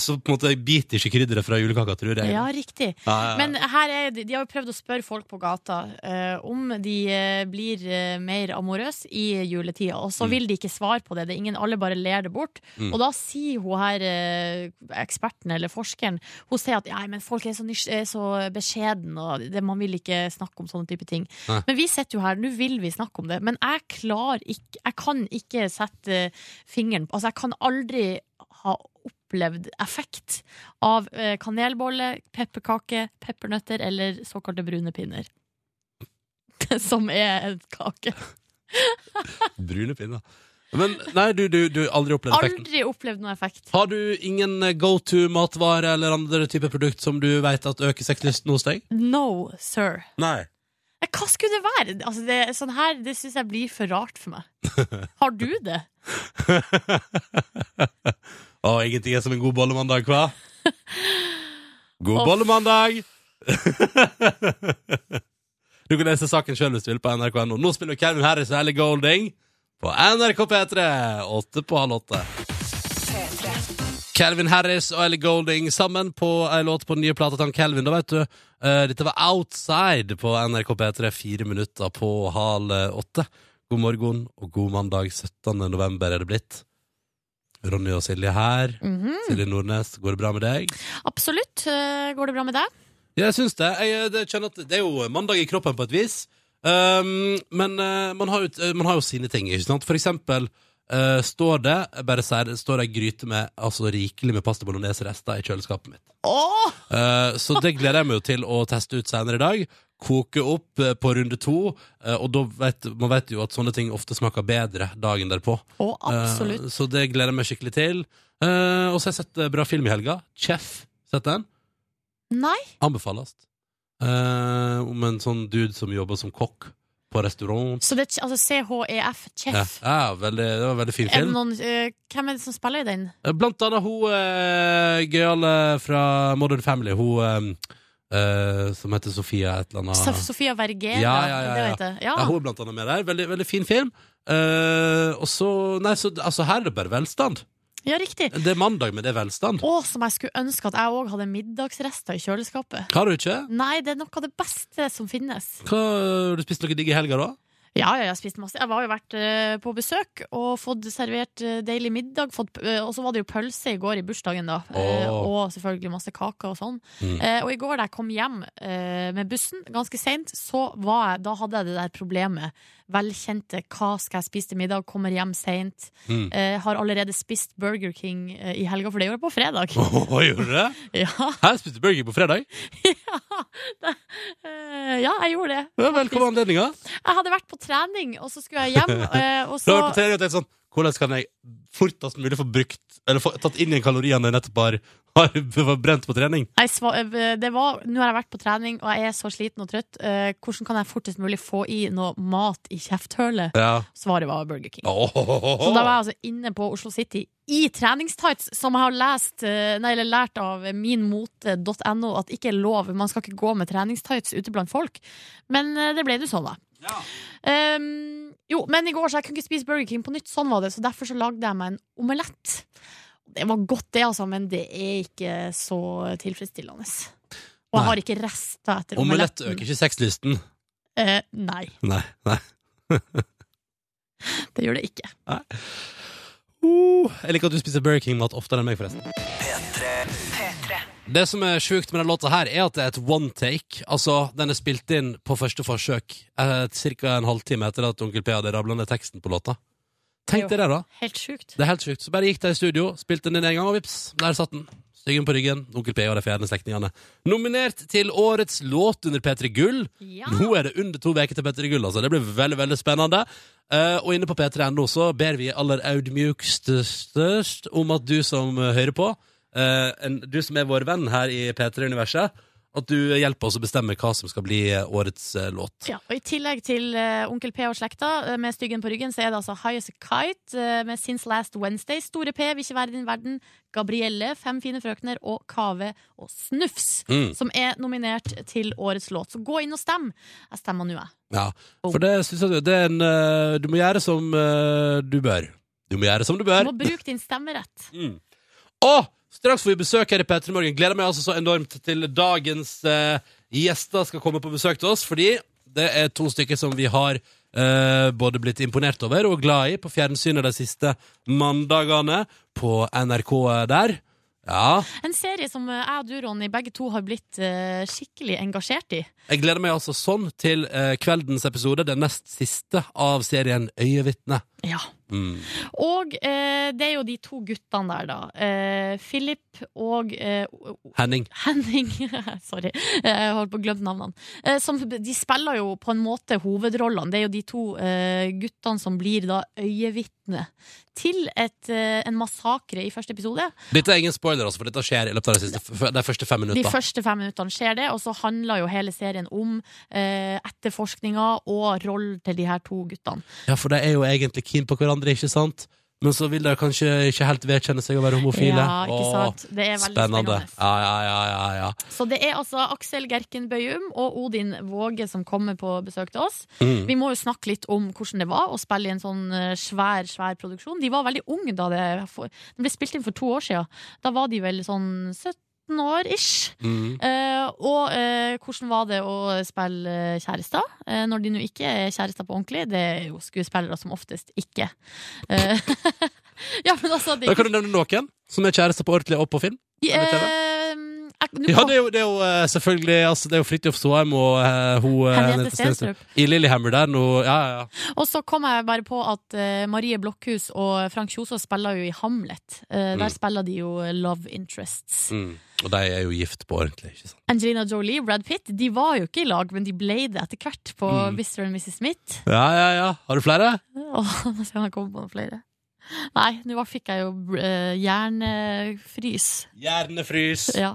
så på en måte biter ikke krydderet fra julekaka, tror jeg. Ja, riktig. Ja, ja, ja. Men her er, de har jo prøvd å spørre folk på gata uh, om de uh, blir uh, mer amorøse i juletida, og så Mm. vil de ikke svare på det. det er ingen, alle bare ler det bort. Mm. Og da sier hun her, eh, eksperten eller forskeren, hun sier at Nei, men folk er så, er så beskjeden, og det, man vil ikke snakke om sånne type ting. Nei. Men vi sitter jo her, nå vil vi snakke om det, men jeg klarer ikke Jeg kan ikke sette fingeren på Altså, jeg kan aldri ha opplevd effekt av eh, kanelbolle, pepperkake, peppernøtter eller såkalte brune pinner. <laughs> Som er en kake. <laughs> Brune pinner. Men nei, du, du, du har aldri opplevd effekten. Aldri opplevd noen effekt. Har du ingen eh, go to-matvare eller andre type produkt som du vet at øker sexlysten hos deg? No, sir. Nei. Eh, Hva skulle det være? Altså, det, sånn her, det syns jeg blir for rart for meg. Har du det? <laughs> Å, ingenting er som en god bollemandag, hva? <laughs> God bollemandag! <laughs> du kan lese saken sjøl hvis du vil på nrk.no. Nå spiller Calvin Harris og Ellie Golding på NRK P3. Åtte på halv åtte. Calvin Harris og Ellie Golding sammen på ei låt på den nye plata til Calvin. Da vet du, eh, Dette var Outside på NRK P3, fire minutter på halv åtte. God morgen og god mandag 17. november er det blitt. Ronny og Silje her. Mhm. Silje Nordnes, går det bra med deg? Absolutt. Eh, Går det bra med deg? Ja, jeg syns det. Jeg, det, kjenner at det er jo mandag i kroppen på et vis. Um, men uh, man, har jo, eh, man har jo sine ting, ikke sant? For eksempel uh, står det bare sier står det ei gryte med altså, rikelig med pasta bolognese-rester i kjøleskapet mitt. Oh! Uh, så det gleder jeg meg jo til å teste ut senere i dag. Koke opp eh, på runde to, eh, og da vet man vet jo at sånne ting ofte smaker bedre dagen derpå. Å, absolutt. Eh, så det gleder jeg meg skikkelig til. Og så har jeg sett bra film i helga. Chef. Sett den? Nei? Anbefales. Om en sånn dude som jobber som kokk på restaurant. Så det er altså CHEF, Ja, Chef. ja veldig, det var en veldig fin Er film. noen, uh, hvem er det som spiller i den? Blant annet hun uh, gøyale fra Modern Family. Hun eh, eh, som heter Sofia et eller annet. Sofia Vergera. Ja, ja, ja, Det vet jeg. Ja, hun er blant annet med der. Veldig, veldig fin film. Uh, og så Nei, så altså, her er det bare velstand. ja, riktig. Det er mandag, men det er velstand. Å, som jeg skulle ønske at jeg òg hadde middagsrester i kjøleskapet. Har du ikke? Nei, det er noe av det beste som finnes. Hva, har du spist noe digg i helga, da? Ja, ja, jeg spiste masse. Jeg har jo vært eh, på besøk og fått servert eh, deilig middag. Eh, og så var det jo pølse i går i bursdagen, da. Oh. Og selvfølgelig masse kaker og sånn. Mm. Og i går da jeg kom hjem med bussen ganske seint, så var jeg, da hadde jeg det der problemet. Velkjente 'hva skal jeg spise til middag', kommer hjem seint. Mm. Eh, har allerede spist Burger King i helga, for det gjorde jeg på fredag. <laughs> Å, gjorde du det? <laughs> ja, Her spiste du burger på fredag? <laughs> ja, det, ja, jeg gjorde det. Ja vel, hva var anledninga? Jeg hadde vært på trening, og så skulle jeg hjem. <laughs> eh, og så vært på trening og er sånn Hvordan kan jeg fortest mulig få brukt Eller få tatt inn igjen kaloriene jeg nettopp har, <laughs> har brent på trening? Nei, sva- eh, det var, Nå har jeg vært på trening, og jeg er så sliten og trøtt. Eh, hvordan kan jeg fortest mulig få i noe mat i kjefthølet? Ja. Svaret var Burger King. Så da var jeg altså inne på Oslo City i treningstights, som jeg har lest, eh, nei, eller lært av minmote.no at ikke er lov. Man skal ikke gå med treningstights ute blant folk. Men eh, det ble nå sånn, da. Um, jo, men i går så jeg kunne ikke spise Burger King på nytt. Sånn var det, så derfor så lagde jeg meg en omelett. Det var godt, det, altså, men det er ikke så tilfredsstillende. Og jeg Nei. har ikke rester etter Omelett omeletten. øker ikke sexlysten. Uh, nei, Nei. nei. <laughs> det gjør det ikke. Uh, jeg liker at du spiser Burger King-mat oftere enn meg, forresten. Det som er sjukt med denne låta her, er at det er et one take. Altså, den er spilt inn på første forsøk eh, ca. en halvtime etter at Onkel P hadde rabla ned teksten på låta. Tenk deg det, da. Helt sjukt. Det er helt sjukt. Så bare gikk de i studio, spilte den inn en gang, og vips, der satt den. Styggen på ryggen, Onkel P og de fjerne slektningene. Nominert til årets låt under P3 Gull. Ja. Nå er det under to uker til P3 Gull, altså. Det blir veldig veldig spennende. Eh, og inne på p3.no så ber vi aller audmjukstest om at du som hører på, en, du som er vår venn her i P3-universet, at du hjelper oss å bestemme hva som skal bli eh, årets uh, låt. Ja, og I tillegg til uh, Onkel P og slekta uh, med styggen på ryggen, så er det altså High as a Kite eh, med Since Last Wednesday, Store P, Vil ikke være din verden, Gabrielle, Fem fine frøkner og Kave og Snufs, Mm. som er nominert til årets låt. Så gå inn og stem. Jeg stemmer nå, jeg. Ja, for det synes jeg det er en eh, Du må gjøre som eh, du bør. Du må gjøre som du bør. Du må bruke din stemmerett. <laughs> Mm. Og straks får vi besøk her i P3 Morgen. Gleder meg altså så enormt til dagens eh, gjester skal komme på besøk til oss, fordi det er to stykker som vi har eh, både blitt imponert over og glad i på fjernsynet de siste mandagene på NRK der. Ja. En serie som eh, jeg og du, Ronny, begge to har blitt eh, skikkelig engasjert i. Jeg gleder meg altså sånn til eh, kveldens episode, den nest siste av serien Øyevitne. Ja. Mm. Og eh, det er jo de to guttene der, da. Eh, Philip og eh, Henning. Henning <laughs> Sorry, jeg holdt på å glemme navnene. Eh, som, de spiller jo på en måte hovedrollene. Det er jo de to eh, guttene som blir da øyevitne til et, eh, en massakre i første episode. Dette er ingen spoiler, altså, for dette skjer i løpet av de, siste, de første fem De første fem minuttene skjer det, og så handler jo hele serien om eh, etterforskninga og rollen til de her to guttene. Ja, for de er jo egentlig keen på hverandre, ikke sant? Men så vil de kanskje ikke helt vedkjenne seg å være homofile. Ja, ikke Åh. Det er veldig spennende. Ja, ja, ja, ja, ja. Så det er altså Aksel Gerken Bøyum og Odin Våge som kommer på besøk til oss. Mm. Vi må jo snakke litt om hvordan det var å spille i en sånn eh, svær, svær produksjon. De var veldig unge da det, det ble spilt inn for to år siden. Da var de vel sånn 17 år ish. Mm. Eh, og eh, hvordan var det å spille eh, kjærester? Eh, når de nå ikke er kjærester på ordentlig. Det er jo skuespillere som oftest ikke. <laughs> Ja, men altså de... Da kan du nevne noen som er kjærester på ordentlig og på film? eller TV? Ja, det er jo, det er jo uh, selvfølgelig altså, Det er jo Fridtjof Soheim og uh, hun eh, Henriette Stenstrup. I Lillehammer der nå. Ja, ja, ja. Og så kom jeg bare på at uh, Marie Blokhus og Frank Kjosås spiller jo i Hamlet. Uh, Der Mm. spiller de jo love interests. Mm. Og de er jo gift på ordentlig, ikke sant? Angelina Jolie, Brad Pitt, de var jo ikke i lag, men de ble det etter hvert på Mm. Mr. and Mrs. Smith. Ja, ja, ja. Har du flere? Åh, <laughs> nå skal jeg komme på noen flere. Nei, nå fikk jeg jo uh, hjernefrys. Hjernefrys. Ja.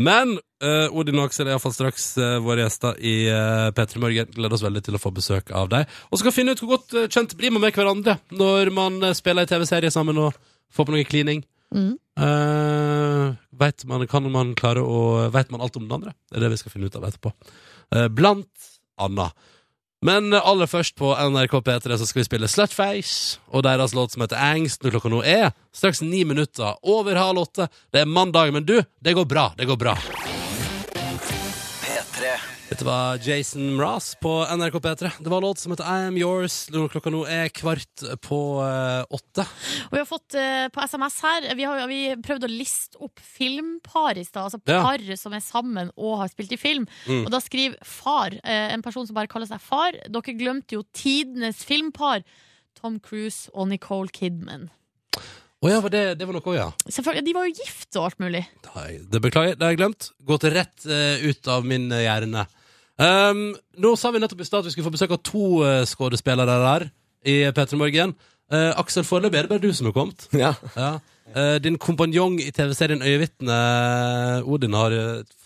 Men uh, Odin og Aksel er iallfall straks uh, våre gjester i uh, P3 Morgen. Gleder oss veldig til å få besøk av dem. Og så skal vi finne ut hvor godt uh, kjent blir man med hverandre når man spiller i TV-serie sammen og får på noe klining. Mm. Vet man, kan man klare å Vet man alt om den andre? Det er det vi skal finne ut av etterpå. Blant annet. Men aller først på NRK P3 så skal vi spille Slutface og deres låt som heter Angst når klokka nå er straks ni minutter over halv åtte. Det er mandag, men du, det går bra. Det går bra. P3. Dette var Jason Mraz på NRK P3. Det var en låt som heter I Am Yours. Klokka nå er kvart på eh, åtte. Og vi har fått eh, på SMS her Vi har vi prøvd å liste opp filmpar i stad. Altså Ja. som er sammen og har spilt i film. Mm. Og da skriver far, eh, en person som bare kaller seg far Dere glemte jo tidenes filmpar. Tom Cruise og Nicole Kidman. Å ja, det, det var noe ja. Selvfølgelig, De var jo gift og alt mulig. Nei, Det beklager, det har jeg glemt. Gått rett uh, ut av min hjerne. Um, nå sa vi nettopp i stad at vi skulle få besøk av to uh, skuespillere der i P3 Morgen. Uh, Aksel, foreløpig er det bare du som har kommet. <laughs> Ja. Ja. Uh, din kompanjong i TV-serien Øyevitne, Odin, har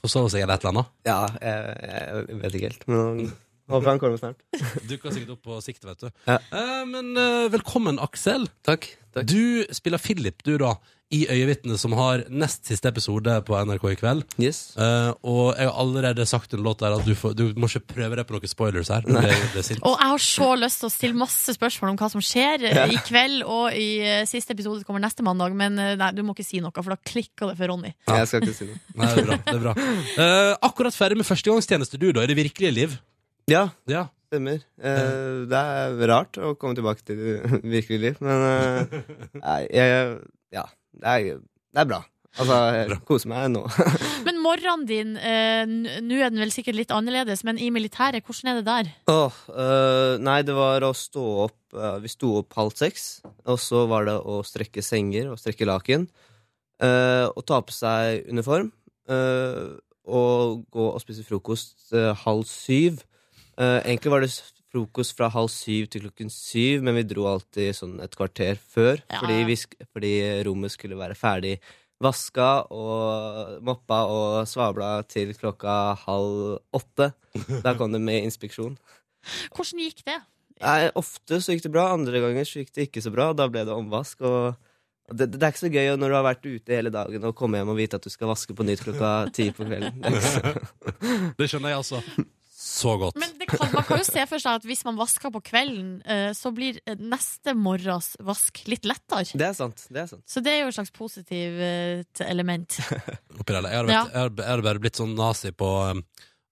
forsovet seg eller et eller annet. ja jeg, jeg vet ikke helt, men håper han kommer snart. <laughs> Dukker sikkert opp på sikt, vet du. Ja. Eh, men eh, velkommen, Aksel. Takk. takk. Du spiller Philip, du, da, i Øyevitnet, som har nest siste episode på NRK i kveld. Yes. Eh, og jeg har allerede sagt en låt der at du, får, du må ikke prøve deg på noen spoilers her. Det, det er sint. Og jeg har så lyst til å stille masse spørsmål om hva som skjer eh, i kveld og i eh, siste episode som kommer neste mandag, men eh, nei, du må ikke si noe, for da klikker det for Ronny. Jeg skal ikke si noe. Nei, det er bra. Det er bra. Eh, akkurat ferdig med førstegangstjeneste, du, da, i det virkelige liv. Ja, Ja. stemmer. Eh, det er rart å komme tilbake til det <laughs> virkelige liv, men eh, nei, jeg, ja, det er, det er bra. Altså, <laughs> jeg koser meg nå. <laughs> Men morgenen din, eh, nå er den vel sikkert litt annerledes, men i militæret, hvordan er det der? Oh, eh, nei, det var å stå opp eh, Vi sto opp halv seks, og så var det å strekke senger og strekke laken. eh, og ta på seg uniform. eh, og gå og spise frokost eh, halv syv. Eh, egentlig var det frokost fra halv syv til klokken syv, men vi dro alltid sånn et kvarter før, Ja, fordi, vi, sk- fordi rommet skulle være ferdig vaska og moppa og svabla til klokka halv åtte. Da kom det med inspeksjon. Hvordan gikk det? Nei, ofte så gikk det bra, andre ganger så gikk det ikke så bra. Da ble det omvask. og det, det er ikke så gøy når du har vært ute hele dagen og komme hjem og vite at du skal vaske på nytt klokka ti på kvelden. Det ikke så- Det skjønner jeg altså så godt. Men det kan, man kan jo se for seg at hvis man vasker på kvelden, eh, så blir eh, neste morgens vask litt lettere. Det er sant. det er sant Så det er jo et slags positivt element. <laughs> Oppi der. Jeg hadde, vært, jeg hadde- bare blitt sånn nazi på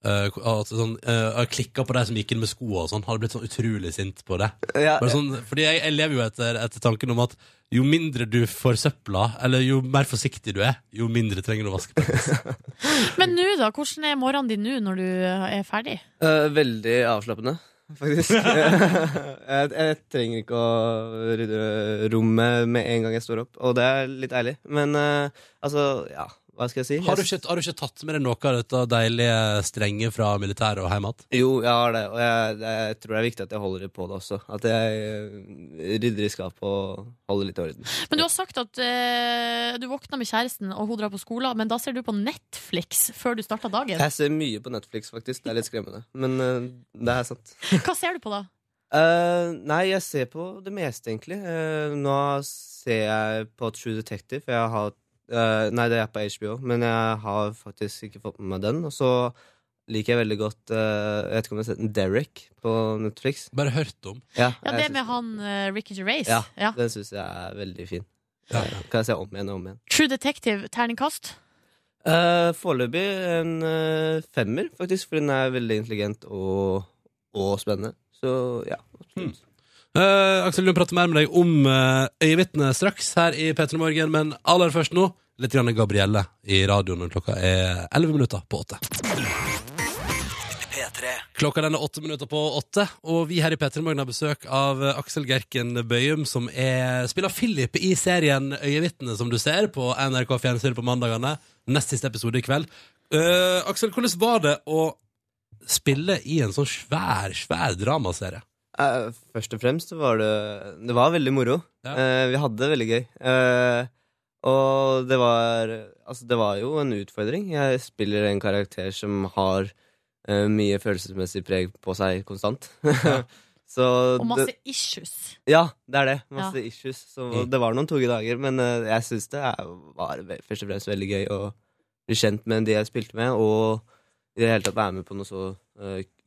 uh, altså sånn, uh, Jeg klikka på de som gikk inn med skoa og sånn. Hadde blitt sånn utrolig sint på det. ja, Bare sånn, fordi jeg, jeg lever jo etter, etter tanken om at jo mindre du forsøpla, eller jo mer forsiktig du er, jo mindre trenger du å vaske. på. <laughs> Men nå, da? Hvordan er morgenen din nå når du eh, er ferdig? Uh, veldig avslappende, faktisk. <laughs> <laughs> jeg, jeg trenger ikke å rydde rommet med en gang jeg står opp, og det er litt ærlig. Men altså, ja, hva skal jeg si? Har du, ikke, har du ikke tatt med deg noe av dette deilige strenge fra militæret og hjem igjen? Jo, jeg har det, og jeg, jeg tror det er viktig at jeg holder på det også. At jeg eh, rydder i skapet og holder litt i orden. Men du har sagt at eh, du våkna med kjæresten, og hun drar på skolen, men da ser du på Netflix før du starter dagen. Jeg ser mye på Netflix, faktisk. Det er litt skremmende. Men eh, det er sant. Hva ser du på da? Uh, nei, jeg ser på det meste, egentlig. Uh, nå ser jeg på True Detective. Jeg har, eh, nei, det er på HBO, men jeg har faktisk ikke fått med meg den. Og så liker jeg veldig godt uh, Jeg vet ikke om jeg har sett den Derek på Netflix. Bare hørt om. Ja, Ja, Det synes- med han uh, Ricky Gervais. Ja. Ja. Den syns jeg er veldig fin. Ja. Kan jeg se om igjen og om igjen. True Detective, terningkast. Uh, Foreløpig en uh, femmer, faktisk, for den er veldig intelligent og, og spennende. Så ja, absolutt. Uh, Aksel Lund prater mer med deg om uh, øyevitnet straks her i P3 Morgen, men aller først nå litt grann Gabrielle i radioen når klokka er 11 minutter på åtte. Klokka den er åtte minutter på åtte, og vi her i P3 Morgen har besøk av Aksel Gerken Bøyum, som er, spiller Philip i serien Øyevitnet, som du ser på NRK Fjernsynet på mandagene. Nest siste episode i kveld. Uh, Aksel, hvordan var det å spille i en sånn svær, svær dramaserie? Eh, først og fremst var det Det var veldig moro. Ja. Uh, vi hadde det veldig gøy. Uh, og det var Altså, det var jo en utfordring. Jeg spiller en karakter som har eh, mye følelsesmessig preg på seg konstant. <laughs> så Og masse det, issues. Ja, det er det. Masse issues. Så det var noen tunge dager, men jeg syns det er, var først og fremst veldig gøy å bli kjent med de jeg spilte med, og i det hele tatt være med på noe så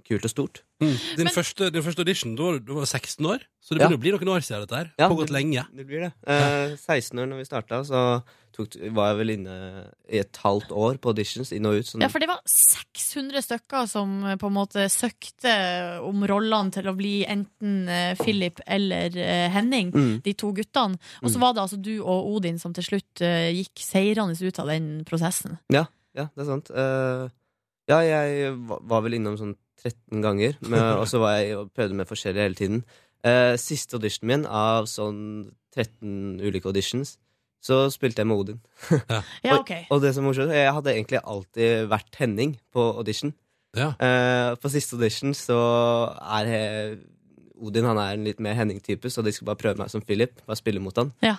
kult og stort. Din, Men- første, din første audition, du var, du var 16 år, så det Ja. begynner å bli noen år siden dette her. Ja, Pågått lenge. Det blir det. Eh, 16 år når vi starta, så tok, var jeg vel inne i et halvt år på auditions, inn og ut. Sånn, Ja, for det var 600 stykker som eh, på en måte søkte om rollene til å bli enten eh, Philip eller eh, Henning, Mm. de to guttene. Og så Mm. var det altså du og Odin som til slutt gikk seirende ut av den prosessen. Ja, ja, det er sant. Eh, ja, jeg var vel innom sånn 13 ganger, <laughs> og så var jeg og prøvde med forskjellige hele tiden. Eh, siste auditionen min av sånn 13 ulike auditions, så spilte jeg med Odin. <laughs> Ja, og, ok. og det som er morsomt, jeg hadde egentlig alltid vært Henning på audition. Ja. Eh, på siste audition så er jeg, Odin han er en litt mer Henning-type, så de skulle bare prøve meg som Philip. Bare spille mot han. Ja.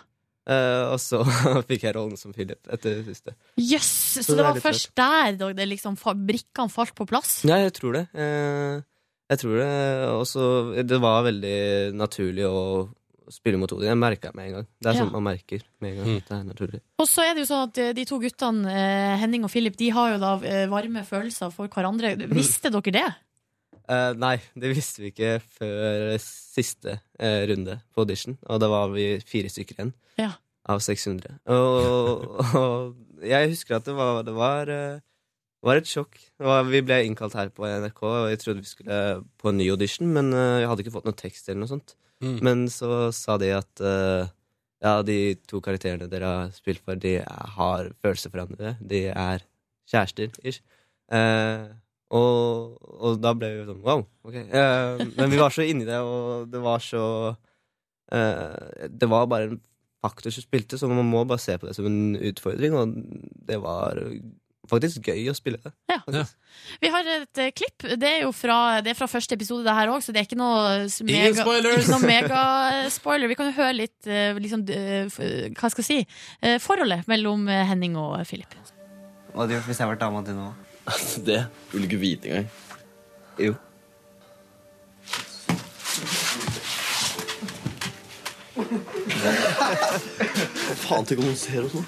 Eh, og så <laughs> fikk jeg rollen som Philip etter det siste. Jøss! Så så det det var først der da det liksom fa- brikkene falt på plass? Ja, jeg tror det. Uh, jeg tror det. Og så Det var veldig naturlig å spille mot Odin. Jeg merka med en gang. Det er Ja. sånn man merker med en gang. Mm. Det er naturlig. Og så er det jo sånn at eh, de to guttene, Henning og Philip, de har jo da varme følelser for hverandre. Visste dere det? Eh, nei, det visste vi ikke før siste uh, runde på audition. Og da var vi fire stykker igjen Ja. av 600. Og, <laughs> og jeg husker at det var, det var, uh, var et sjokk. Det var, vi ble innkalt her på NRK, og jeg trodde vi skulle på en ny audition, men jeg hadde ikke fått noe tekst eller noe sånt. Mm. Men så sa de at ja, de to karakterene dere har spilt for, de har følelser for hverandre. De er kjærester, ish. Eh, og, og da ble vi sånn wow, ok. Eh, men vi var så inni det, og det var så eh, Det var bare en faktor som spilte, så man må bare se på det som en utfordring, og det var faktisk gøy å spille det. Ja. ja. Vi har et uh, klipp. Det er jo fra, det er fra første episode, det her òg, så det er ikke noe megaspoiler. Mega. Vi kan jo høre litt uh, liksom, uh, Hva skal jeg si? eh, Forholdet mellom Henning og Philip. Hva hadde du gjort hvis jeg var dama di nå? Det vil du ikke vite engang. Jo. Faen, tenk om hun ser oss nå.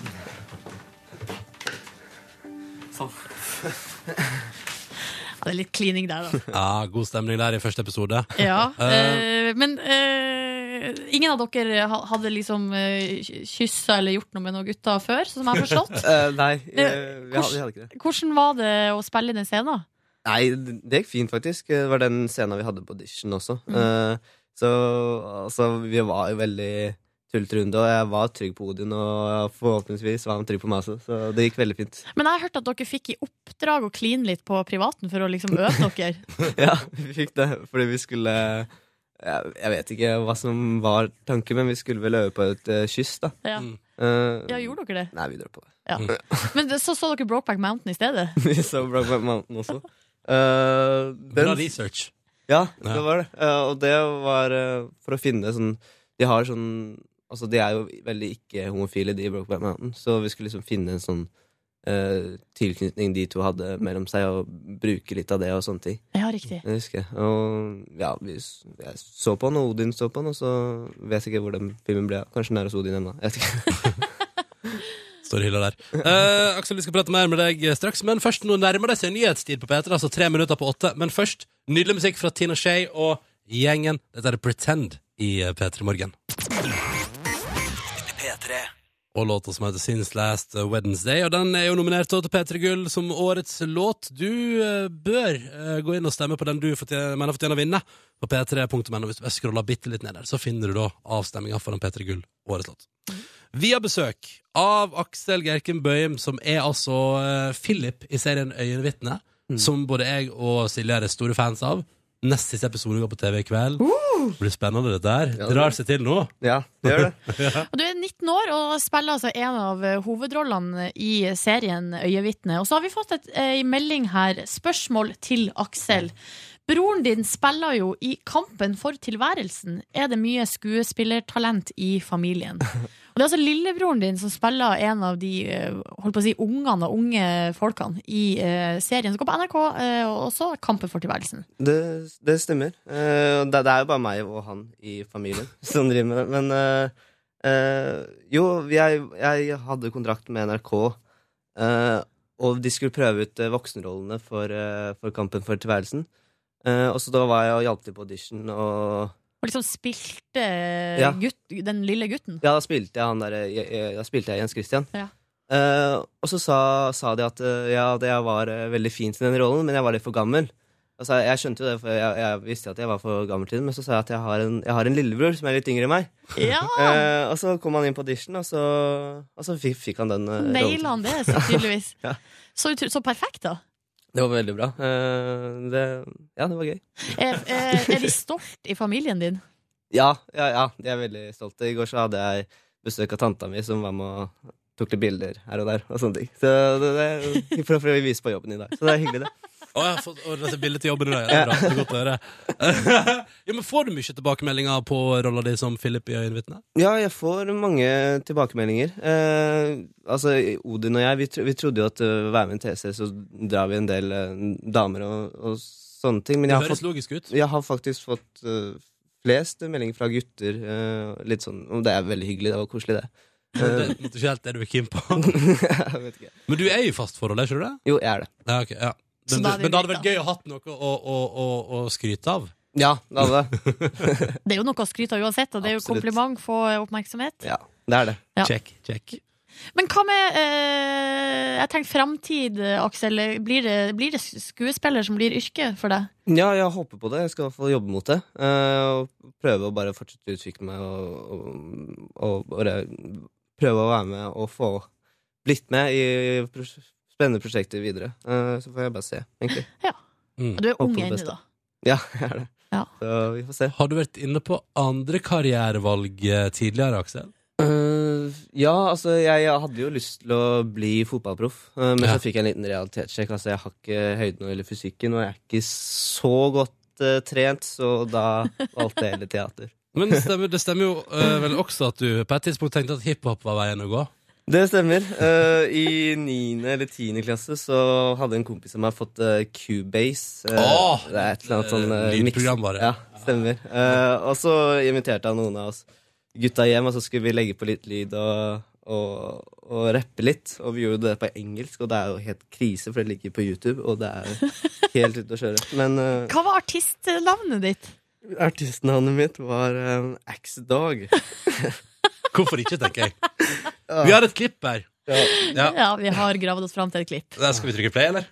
Sånn. Ja, det er litt klining der, da. Ja, God stemning der i første episode. Ja, Eh. eh, men eh, ingen av dere hadde liksom uh, kyssa eller gjort noe med noen gutter før, som jeg har forstått. <laughs> Eh, nei, Eh, eh, vi, hadde, ikke det. Hvordan var det å spille i den scenen? Nei, det gikk fint, faktisk. Det var den scenen vi hadde på audition også. Mm. Eh, så altså, vi var jo veldig tullete runde, og jeg var trygg på Odin, og forhåpentligvis var han trygg på meg også, så det gikk veldig fint. Men jeg har hørt at dere fikk i oppdrag å kline litt på privaten for å liksom øve dere. <laughs> ja, vi fikk det, fordi vi skulle jeg, jeg vet ikke hva som var tanken, men vi skulle vel øve på et uh, kyss, da. Ja. Eh, ja, gjorde dere det? Nei, vi dro på det. Ja. <laughs> Men så så dere Brokeback Mountain i stedet? <laughs> vi så Brokeback Mountain også. Eh, Bra research. Ja, det var det. Og det var for å finne sånn De har sånn Altså, de er jo veldig ikke-homofile, de i Brokeback Mountain, så vi skulle liksom finne en sånn eh, tilknytning de to hadde mellom seg, og bruke litt av det og sånne ting. Ja, riktig. Det husker jeg. Og ja, vi, jeg så på den, og Odin så på den, og så vet jeg ikke hvor den filmen ble av. Kanskje den er hos Odin ennå. Jeg vet ikke. <laughs> Står i hylla der. Eh, Aksel, vi skal prate mer med deg straks, men først nå nærmer det seg nyhetstid på P3, altså tre minutter på åtte. Men først nydelig musikk fra Tina Shay og gjengen. Dette er Pretend i eh, P3 Morgen. P3. Og låta som heter Since Last Wednesday. Og den er jo nominert til P3 Gull som årets låt. Du eh, bør eh, gå inn og stemme på den du fortjener, mener fortjener å vinne, på p3.no. Hvis du scroller bitte litt ned der, så finner du da avstemminga for den P3 Gull årets låt. Vi har besøk av Aksel Gerken Bøhm, som er altså eh, Philip i serien Øyenvitne. Som både jeg og Silje er store fans av. Nest siste episode går på TV i kveld. Det blir spennende, dette her. Ja, Drar seg til nå. Ja, det gjør det. <laughs> Og du er 19 år og spiller altså en av eh, hovedrollene i serien Øyevitne. Og så har vi fått et, eh, melding her. Spørsmål til Aksel. Broren din spiller jo i Kampen for tilværelsen. Er det mye skuespillertalent i familien? Og det er altså lillebroren din som spiller en av de eh, holdt på å si, ungene og unge folkene i uh, serien som går på NRK, eh, og også Kampen for tilværelsen. Det, det stemmer. Uh, det, det er jo bare meg og han i familien <laughs> som driver med det. Men jo, jeg, jeg hadde kontrakt med NRK, og de skulle prøve ut voksenrollene for, for Kampen for tilværelsen. Eh, og så da var jeg og hjalp til på audition, og Og liksom spilte Ja. gutt, den lille gutten. ja, da spilte jeg han der, jeg, jeg, Da spilte jeg Jens Christian. Ja. Uh, og så sa, sa de at, eh, ja, det var veldig fin til den rollen, men jeg var litt for gammel. Altså, jeg skjønte jo det, for jeg, jeg visste at jeg var for gammel til den, men så sa jeg at jeg har en, jeg har en lillebror som er litt yngre enn meg. Ja! Eh, og så kom han inn på audition, og så, og så fikk, fikk han den rollen. Naila han det, så tydeligvis. <laughs> Ja. så, så perfekt, da. Det var veldig bra. Eh, det, ja, det var gøy. Er, er, de stolt i familien din? Ja, ja, ja, de er veldig stolte. I går så hadde jeg besøk av tanta mi, som var med og tok litt bilder her og der. Og sånne ting. Så det, det, for å vise på jobben i dag. Så det er hyggelig, det. Å, jeg har fått å, dette bildet til jobben i dag. Ja, det er bra. Det er godt å høre. <laughs> ja, men Får du mye tilbakemeldinger på rolla di som Philip i Øyenvitne? Ja, jeg får mange tilbakemeldinger. Eh, altså, Odin og jeg, vi, tro, vi trodde jo at uh, være med en TC så drar vi en del eh, damer og, og sånne ting. Men Det jeg har, høres fått, logisk ut. jeg har faktisk fått eh, flest meldinger fra gutter. eh, litt sånn, og Det er veldig hyggelig. Det var koselig, det. Det er en måte ikke helt det du er keen på. <laughs> Men du er i fast forhold, er ikke du det? Jo, jeg er det. Ja, ok, ja. Så Men, da det men det hadde vært gøy å hatt noe å, å, å, å skryte av. Ja, det hadde det. <laughs> Det er jo noe å skryte av uansett, og det er jo Absolutt. kompliment, få oppmerksomhet. Ja, det er det. Ja. Check, check. Men hva med eh, Jeg tenker framtid, Aksel. Blir det, blir det skuespiller som blir yrke for deg? Ja, jeg håper på det. Jeg skal i hvert fall jobbe mot det. eh, og prøve å bare fortsette å utvikle meg og, og, og bare prøve å være med og få blitt med i spennende prosjekter videre. Eh, så får jeg bare se, egentlig. Ja. Mm. Du er ung ennå, da. Ja, <laughs> jeg er det. Ja. Så vi får se. Har du vært inne på andre karrierevalg eh, tidligere, Aksel? Uh, ja, altså, jeg, jeg hadde jo lyst til å bli fotballproff, uh, men Ja. så fikk jeg en liten realitetssjekk. Altså, jeg har ikke høyden eller fysikken, og jeg er ikke så godt uh, trent, så da valgte jeg heller teater. Men det stemmer, det stemmer jo vel også at du på et tidspunkt tenkte at hiphop var veien å gå. Det stemmer. Uh, I niende eller tiende klasse så hadde en kompis av meg fått uh, Cubase. Uh, oh, det er et eller annet sånn uh, Lydprogram, bare. Ja, stemmer. Eh, og så inviterte han noen av oss gutta hjem, og så skulle vi legge på litt lyd og, og, og rappe litt. Og vi gjorde det på engelsk, og det er jo helt krise, for det ligger på YouTube, og det er helt ute å kjøre. Men Hva var artistnavnet ditt? artistnavnet mitt var uh, X-Dog. Hvorfor ikke, tenker jeg. Vi har et klipp her. Ja. Ja, vi har gravd oss fram til et klipp. Der skal vi trykke play, eller?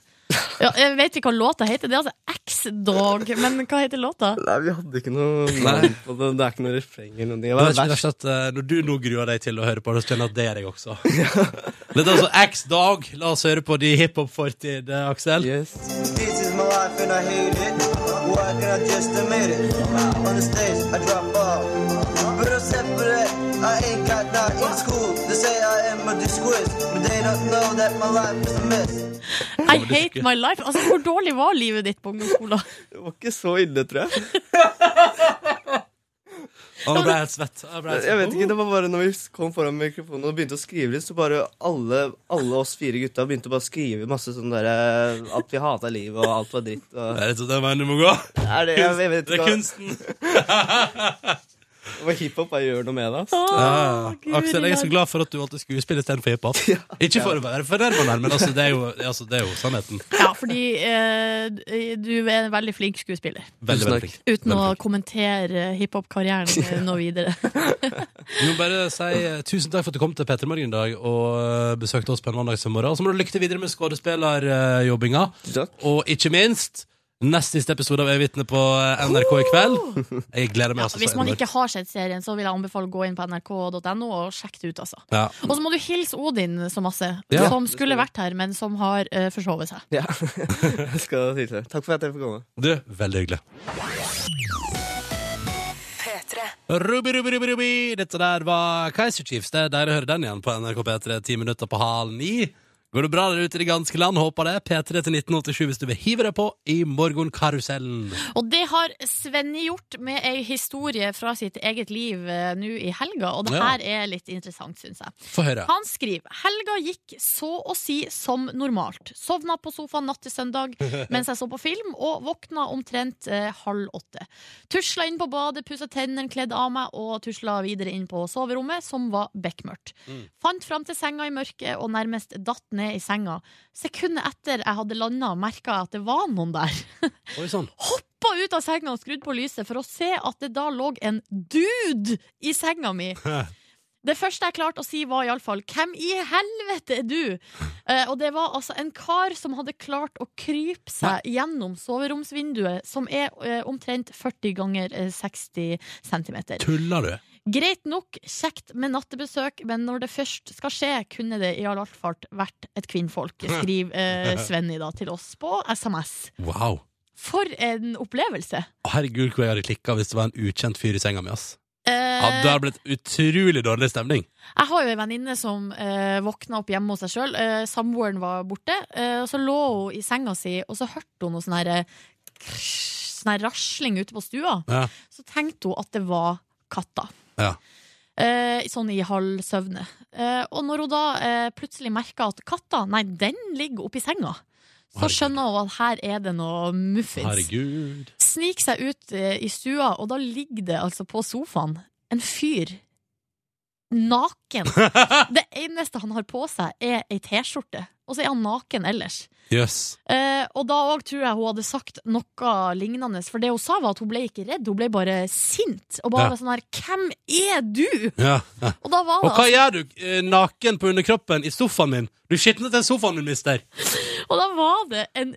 Ja, jeg vet ikke hva låta heter. Det er altså X-Dog, men hva heter låta? Nei, vi hadde ikke noe Nei. på det. Det er ikke noe refreng eller noe. Det var er ikke verst. verst at eh, Når du nå gruer deg til å høre på det, så kjenner jeg at det er deg også. <laughs> Dette er altså X-Dog. La oss høre på de hiphop-fortid, eh, Aksel. Yes. This is my life and I hate it. Why can I just admit it? On the stage, I drop off. But except for that, I ain't am but they don't know that my life is a mess. I hate my life. Altså, Hvor dårlig var livet ditt på ungdomsskolen? Det var ikke så ille, tror jeg. Å, nå ble jeg helt svett. Jeg, ble helt Jeg vet ikke, Det var bare når vi kom foran mikrofonen og begynte å skrive litt, så bare alle, alle oss fire gutta begynte bare å skrive masse sånn derre At vi hata livet, og alt var dritt. Og, Det er det sånn den veien du må gå. er det, jeg, jeg vet Det er kunsten. <laughs> hva hiphop bare gjør noe med det. Ja, Gud, Aksel, jeg er så glad for at du valgte skuespill istedenfor hiphop. <laughs> Ikke for å være fornærmende, men altså, det, er jo, altså, det er jo sannheten. Ja, fordi eh, du er en veldig flink skuespiller. Veldig, veldig flink. Uten å Veldig flink. kommentere hiphop-karrieren <laughs> noe videre. Vi må bare si eh, tusen takk for at du kom til Petter Morgen i dag og eh, besøkte oss på en mandagsmorgen. Og så må du lykke til videre med skuespillerjobbinga. Og ikke minst nest siste episode av Øyevitne på eh, NRK i kveld. Jeg gleder meg Ja, altså hvis man ikke har sett serien, så vil jeg anbefale å gå inn på nrk.no og sjekke det ut. altså. Ja. Og så må du hilse Odin så masse, Ja. som skulle vært her, men som har uh, forsovet seg. Ja, <laughs> jeg skal si det. Takk for at jeg fikk komme. Du, veldig hyggelig. Ruby, Ruby, Ruby, Ruby. Dette der var Kaiser Chiefs. Det er deilig å høre den igjen på NRK P3 ti minutter på halv ni. Går det bra der ute i det ganske land? Håper det. P3 til 1987 hvis du vil hive deg på i morgenkarusellen. Og det har Svenny gjort med ei historie fra sitt eget liv eh, nå i helga, og det Ja. her er litt interessant, syns jeg. Få høre. Han skriver helga gikk så å si som normalt. Sovna på sofaen natt til søndag <laughs> mens jeg så på film, og våkna omtrent eh, halv åtte. Tusla inn på badet, pussa tennene, kledd av meg og tusla videre inn på soverommet, som var bekmørkt. Fant fram til senga i mørket og nærmest datt ned i senga. Sekundet etter jeg hadde landa, merka jeg at det var noen der. Oi sånn. <laughs> Hoppa ut av senga og skrudd på lyset for å se at det da lå en dude i senga mi. <laughs> Det første jeg klarte å si, var iallfall 'Hvem i helvete er du?' <laughs> Eh, og det var altså en kar som hadde klart å krype seg gjennom soveromsvinduet, som er eh, omtrent 40 ganger eh, 60 centimeter. Tuller du? Greit nok, kjekt med nattebesøk, men når det først skal skje, kunne det i all fart vært et kvinnfolk, skriver eh, <laughs> Svenny da til oss på SMS. Wow. For en opplevelse! Herregud, hvor jeg hadde klikka hvis det var en ukjent fyr i senga mi. ass. Eh, Ja, det hadde blitt utrolig dårlig stemning. Jeg har jo en venninne som eh, våkna opp hjemme hos seg sjøl. Eh, Samboeren var borte. Eh, og så lå hun i senga si, og så hørte hun noe sånn her eh, sånn rasling ute på stua. Ja. Så tenkte hun at det var katta. Ja. Eh, sånn i halvsøvne. Eh, og når hun da eh, plutselig merker at katta, nei, den ligger oppi senga, så skjønner hun at her er det noe muffins. Herregud. Sniker seg ut eh, i stua, og da ligger det altså på sofaen en fyr naken. <laughs> Det eneste han har på seg, er ei T-skjorte, og så er han naken ellers. Yes. Eh, og da òg tror jeg hun hadde sagt noe lignende, for det hun sa var at hun ble ikke redd, hun ble bare sint. Og bare Ja. sånn her Hvem er du?! Ja. ja. Og da var Og hva altså, gjør du eh, naken på underkroppen i sofaen min? Du skitner til sofaen min, mister. og da var det en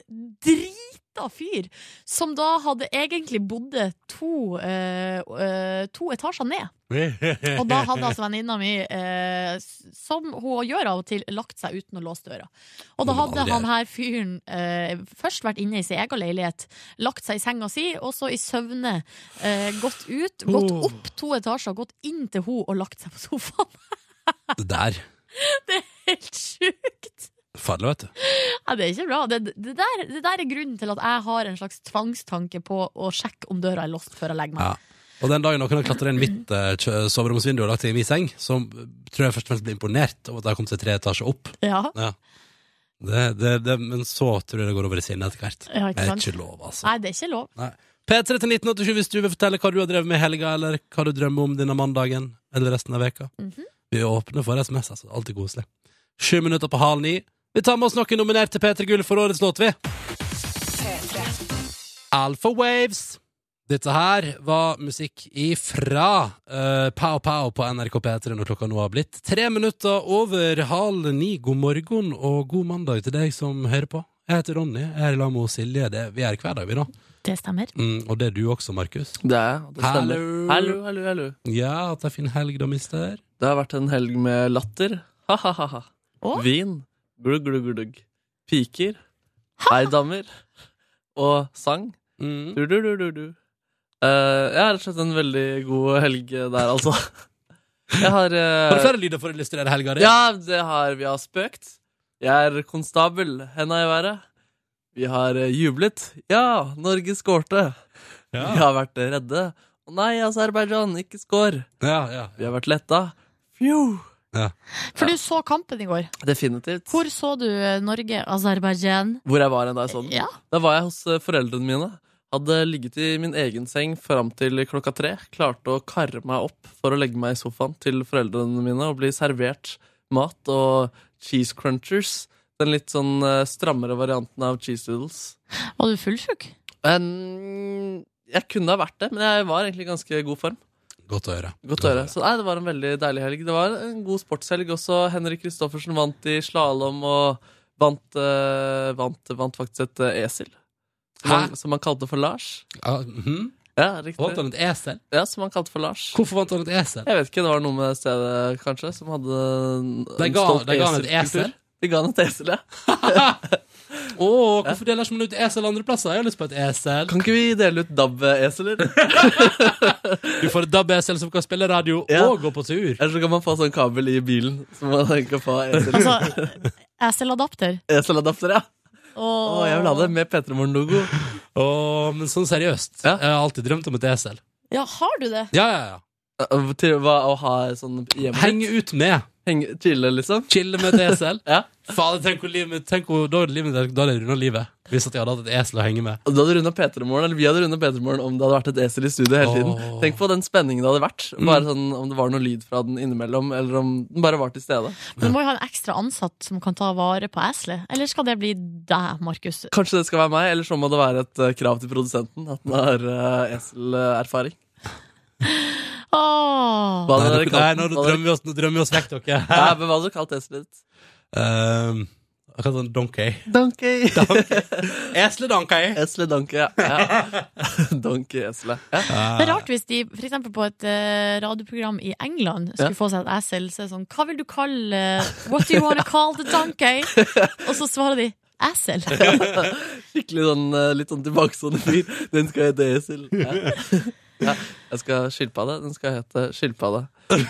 drita fyr som da hadde egentlig bodd to, eh, eh, to etasjer ned. Og da hadde altså venninna mi, eh, som hun gjør av og til, lagt seg uten å låse døra. Og da hadde han her fyren eh, først vært inne i sin egen leilighet, lagt seg i senga si, og så i søvne eh, gått ut, gått opp to etasjer, gått inn til hun og lagt seg på sofaen. Det der. <laughs> Det er helt sjukt! Farlig, vet du. Ja, det er ikke bra. Det, det, der, det der er grunnen til at jeg har en slags tvangstanke på å sjekke om døra er låst før jeg legger meg. Ja. Og den dagen noen har klatra inn mitt eh, soveromsvindu og lagt seg i min seng, så tror jeg først og fremst blir imponert over at de har kommet seg tre etasjer opp. Ja. Ja. Det, men så tror jeg det går over i sinnet etter hvert. Ja, det er ikke lov, altså. Nei, det er ikke lov. Nei. P3 til 1987 hvis du vil fortelle hva du har drevet med i helga, eller hva du drømmer om denne mandagen eller resten av veka. Mhm. Vi åpner åpne for SMS, altså. Alltid koselig. Sju minutter på halv ni. Vi tar med oss noen nominert til P3 Gull for årets låt, vi. Alpha Waves. Dette her var musikk ifra uh, Pow Pow på NRK P3 når klokka nå har blitt tre minutter over halv ni. God morgen og god mandag til deg som hører på. Jeg heter Ronny. Jeg er i lag med Silje. Det, vi er hver dag, vi, da. Det stemmer. Mm, og det er du også, Markus. Det er. Det stemmer. Hallo. Hallo, hallo, hallo. Ja, at det er fin helg, da, mister. Det har vært en helg med latter. Ha-ha-ha. Vin. Glugg, glugg, glugg. Piker. Heidammer. Og sang. Mm. Du, du, du, du, du. Eh, jeg har rett og slett en veldig god helg der, altså. Jeg har uh, Har du flere lyder for å illustrere helga di? Ja, det har vi har spøkt. Jeg er konstabel, henda i været. Vi har eh, jublet. Ja, Norge skårte. Ja. Vi har vært redde. Å nei, Aserbajdsjan, ikke skår. Ja, ja. Vi har vært letta. Fjo. For du så kampen i går. Definitivt. Hvor så du eh, Norge, Aserbajdsjan? Hvor jeg var en da jeg så den? Ja. Da var jeg hos eh, foreldrene mine. Hadde ligget i min egen seng fram til klokka tre. Klarte å karre meg opp for å legge meg i sofaen til foreldrene mine og bli servert mat og cheese crunchers. Den litt sånn eh, strammere varianten av cheese doodles. Var du fullsjuk? Um, jeg kunne ha vært det, men jeg var egentlig i ganske god form. Godt å høre. Godt å høre. Så nei, Det var en veldig deilig helg. Det var en god sportshelg også. Henrik Kristoffersen vant i slalåm og vant, eh, vant, vant faktisk et eh, esel. Som han, som han kalte for Lars. Ja, mhm. Ja, riktig. Vant han et esel? Ja, som han kalte for Lars. Hvorfor vant han et esel? Jeg vet ikke, det var noe med stedet, kanskje, som hadde en De ga- stolt de ga han et eselkultur. esel? De ga han et esel, ja. <laughs> <laughs> Å, hvorfor deler ikke man ut esel andre plasser? Jeg har lyst på et esel. Kan ikke vi dele ut DAB-eseler? Du får et DAB-esel som kan spille radio Ja. og gå på tur. Eller så kan man få sånn kabel i bilen, så man kan få esel. Altså, eseladapter. Eseladapter, ja. Oh. oh. jeg vil ha det med P3 Morgen-logo. Oh, men sånn seriøst. Jeg har alltid drømt om et esel. Ja, har du det? Ja, ja, ja. Til hva, å ha sånn hjemme Henge ut med. Henge, chille, liksom? Chille med et esel. <laughs> ja. Fader, tenk hvor livet Tenk hvor da hadde livet Da hadde jeg runda livet. Hvis at jeg hadde hatt et esel å henge med. Og Du hadde runda P3morgen, eller vi hadde runda P3morgen om det hadde vært et esel i studio hele tiden. Oh. Tenk på den spenningen det hadde vært. Mm. Bare sånn Om det var noe lyd fra den innimellom, eller om den bare var til stede. Men du må jo ha en ekstra ansatt som kan ta vare på eselet. Eller skal det bli deg, Markus? Kanskje det skal være meg, eller så må det være et eh, krav til produsenten at den har uh, eselerfaring. <laughs> Åh. Hva hadde Nei, dere nå- kalt nei, den? nå Hva hadde drømmer vi oss, nå drømmer vi oss vekk, dere. <laughs> dere- Ja, men hva hadde du kalt eselet ditt? Um, jeg kaller den donkey. Donkey. <laughs> Esle-donkey. Esle-donkey, ja. ja. <laughs> Donkey-esle. Ja. Det er rart hvis de for eksempel på et eh, radioprogram i England skulle Ja. få seg et esel. Så er det sånn, hva vil du kalle eh, What do you want to call the donkey? Og så svarer de esel. Skikkelig sånn, eh, litt sånn tilbakestående fyr. Den skal hete esel. Ja. Ja, jeg skal skilpadde. Den skal hete skilpadde. <laughs>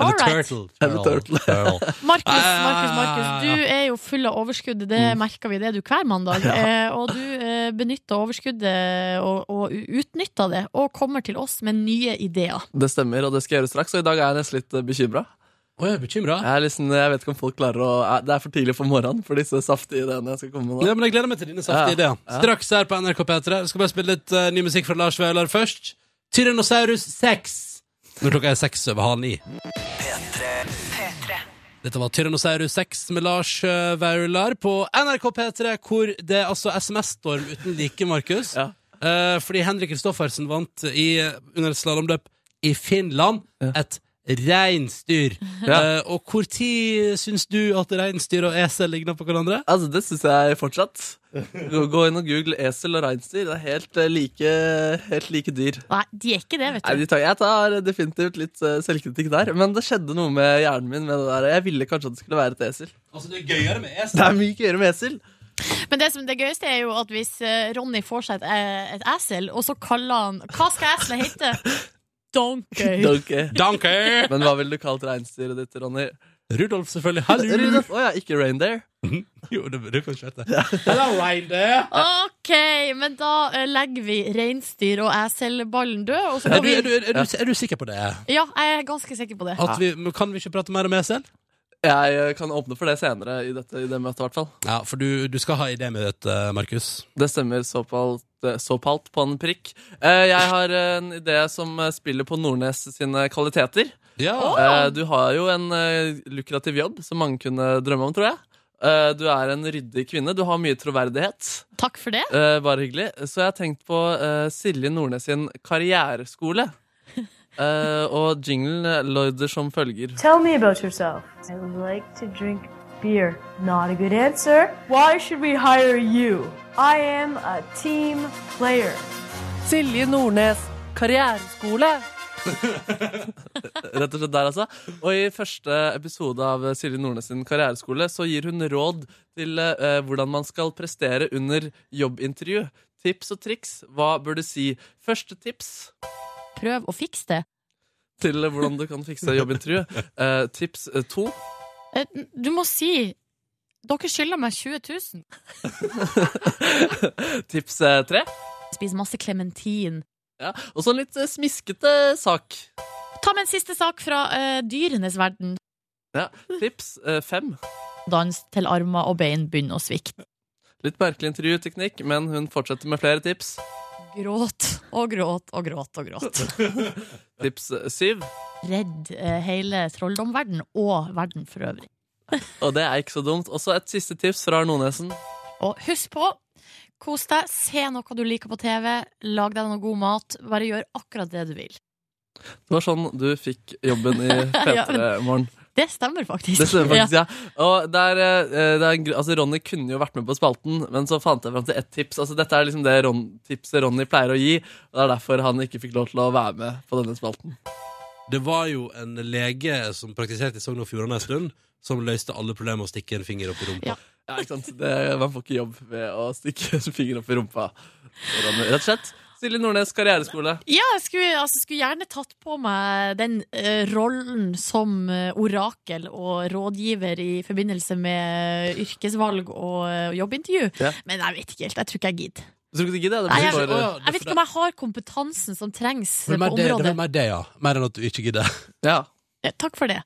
All Eller right. turtle. Eller turtle. Turtle. Markus, Ah, Markus, Markus, du er jo full av overskudd. Det merker vi, det er du hver mandag. <laughs> Eh, og du eh, benytter overskuddet og, og utnytter det, og kommer til oss med nye ideer. Det stemmer, og det skal jeg gjøre straks. Og i dag er jeg nesten litt bekymra. Å, jeg er bekymra. Jeg, liksom, jeg vet ikke om folk klarer å eh, Det er for tidlig for morgenen for disse saftige ideene jeg skal komme med. Ja, men jeg gleder meg til dine saftige Ja, ideer. Straks her på NRK P3. Jeg skal bare spille litt uh, ny musikk fra Lars Vaular først. Tyrannosaurus 6. Når klokka er seks over halv ni. Dette var Tyrannosaurus 6 med Lars eh, Vaular på NRK P3, hvor det er altså SMS-storm uten like, Markus. Ja. Uh, fordi Henrik Kristoffersen vant i, under et slalåmløp i Finland. Ja. Et reinsdyr. Ja. Uh, og tid syns du at reinsdyr og esel ligner på hverandre? Altså, Det syns jeg fortsatt. Gå, gå inn og google esel og reinsdyr. Det er helt, eh, like, helt like dyr. Nei, de er ikke det, vet Nei, du. de tar, jeg tar definitivt litt eh, selvkritikk der, men det skjedde noe med hjernen min. med det der. Jeg ville kanskje at det skulle være et esel. Altså, det er gøyere med esel. Det er mye gøyere med esel. Men det som det gøyeste er jo at hvis Ronny får seg et, et esel, og så kaller han Hva skal eselet hete? Donkey. <laughs> Donkey. Donkey! Men hva ville du kalt reinsdyret ditt, Ronny? Rudolf, selvfølgelig. Hallo! Rudolf. Å ja, ikke reindeer. <laughs> Jo, det burde kanskje hete Hello, reindeer! OK, men da uh, legger vi reinsdyr og eselballen død, og så Er går du, vi er, du, er, du, er du sikker på det? Ja, jeg er ganske sikker på det. At vi, men kan vi ikke prate mer om esel? Jeg eh, kan åpne for det senere i, dette, i det møtet, i hvert fall. Ja, for du, du skal ha idé med dette, Markus. Det stemmer såpalt, eh, såpalt på en prikk. Eh, Jeg har en idé som eh, spiller på Nordnes sine kvaliteter. Ja. Eh, Du har jo en lukrativ jobb som mange kunne drømme om, tror jeg. Eh, Du er en ryddig kvinne. Du har mye troverdighet. Takk for det. Eh, Bare hyggelig. Så jeg har tenkt på Silje Nordnes sin karriereskole. <laughs> Eh, og jinglen lyder som følger. Tell me about yourself. I like to drink beer. Not a good answer. Why should we hire you? I am a team player. Silje Nordnes karriereskole. <laughs> Rett og slett der, altså. Og i første episode av Silje Nordnes sin karriereskole så gir hun råd til eh, hvordan man skal prestere under jobbintervju. Tips og triks. Hva bør du si? Første tips Prøv å fikse det. til hvordan du kan fikse jobbintervju. <laughs> Eh, tips eh, to. Eh, Du må si Dere skylder meg 20 000. <laughs> tips eh, tre. Spis masse klementin. Ja. Og så en litt eh, smiskete sak. Ta med en siste sak fra uh, dyrenes verden. Ja. Tips uh, fem. Dans til armer og bein begynner å svikte. Litt merkelig intervjuteknikk, men hun fortsetter med flere tips. Gråt og gråt og gråt og gråt. <laughs> Tips syv. Redd uh, hele trolldomverden og verden for øvrig. <laughs> Og det er ikke så dumt. Og så et siste tips fra Nordnesen. Og husk på, kos deg, se noe du liker på TV, lag deg noe god mat. Bare gjør akkurat det du vil. Det var sånn du fikk jobben i <laughs> Ja, P3 Morgen. Det stemmer faktisk. Det stemmer faktisk, ja. Og der, eh, det er altså Ronny kunne jo vært med på spalten, men så fant jeg fram til ett tips. Altså Dette er liksom det Ron, tipset Ronny pleier å gi, og det er derfor han ikke fikk lov til å være med på denne spalten. Det var jo en lege som praktiserte i Sogn og Fjordane en stund, som løste alle problemer med å stikke en finger opp i rumpa. Ja. Ja, ikke sant? Det, man får ikke jobb ved å stikke <laughs> en finger opp i rumpa. Rett og slett. Silje Nordnes karriereskole. Ja, jeg skulle, altså, skulle gjerne tatt på meg den uh, rollen som eh, orakel og rådgiver i forbindelse med yrkesvalg og uh, jobbintervju. Ja. Men jeg vet ikke helt. Jeg tror ikke jeg gidder. Du ikke du? Det Nei, jeg, Å, jeg vet ikke om jeg har kompetansen som trengs Men på området. det, det var mer det, ja. Mer enn at du ikke gidder. ja. Eh, Takk for det.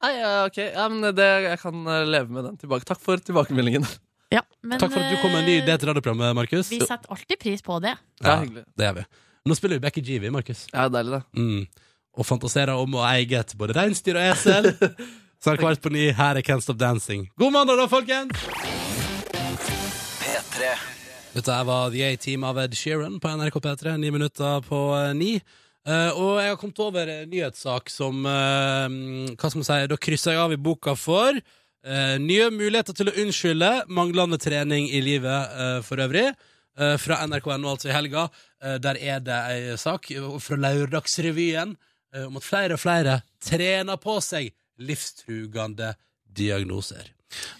Nei, ja, ok. Ja, men det, jeg kan eh, leve med den tilbake. Takk for tilbakemeldingen. Ja, men, Takk for at du kom med en ny idé til radioprogrammet, Markus. Vi setter alltid pris på det. Ja, hyggelig. det gjør vi. Nå spiller vi Becky G, vi, Markus. Ja, deilig, det. Mm. Og fantaserer om å eie et både reinsdyr og esel. <laughs> Så er det kvart på ni. Her er Can't Stop Dancing. God mandag, da, folkens! P3. Dette her var The A-Team av Ed Sheeran på NRK P3, ni minutter på eh, ni. Eh, og jeg har kommet over en nyhetssak som uh, Hva skal man si? Da krysser jeg av i boka for uh, nye muligheter til å unnskylde manglende trening i livet for øvrig. Fra NRK.no, altså i helga. Der er det ei sak fra Lørdagsrevyen om at flere og flere trener på seg livstrugende diagnoser.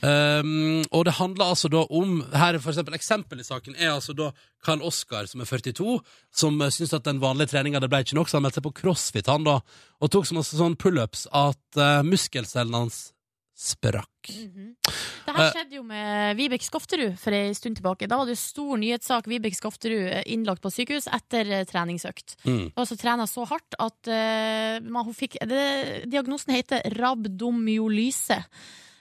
Um, og det handler altså da om her for eksempel Eksempel i saken er altså da Karl Oskar, som er 42, som uh, syns at den vanlige treninga ble ikke nok, så han meldte seg på crossfit han da, og tok så masse sånn pullups at uh, muskelcellene hans sprakk. Det her skjedde jo med Vibeke Skofterud for ei stund tilbake. Da var det jo stor nyhetssak. Vibeke Skofterud eh, innlagt på sykehus etter eh, treningsøkt. Mm. Og så trena så hardt at uh, man, hun fikk det, Diagnosen heter rabdomyolyse.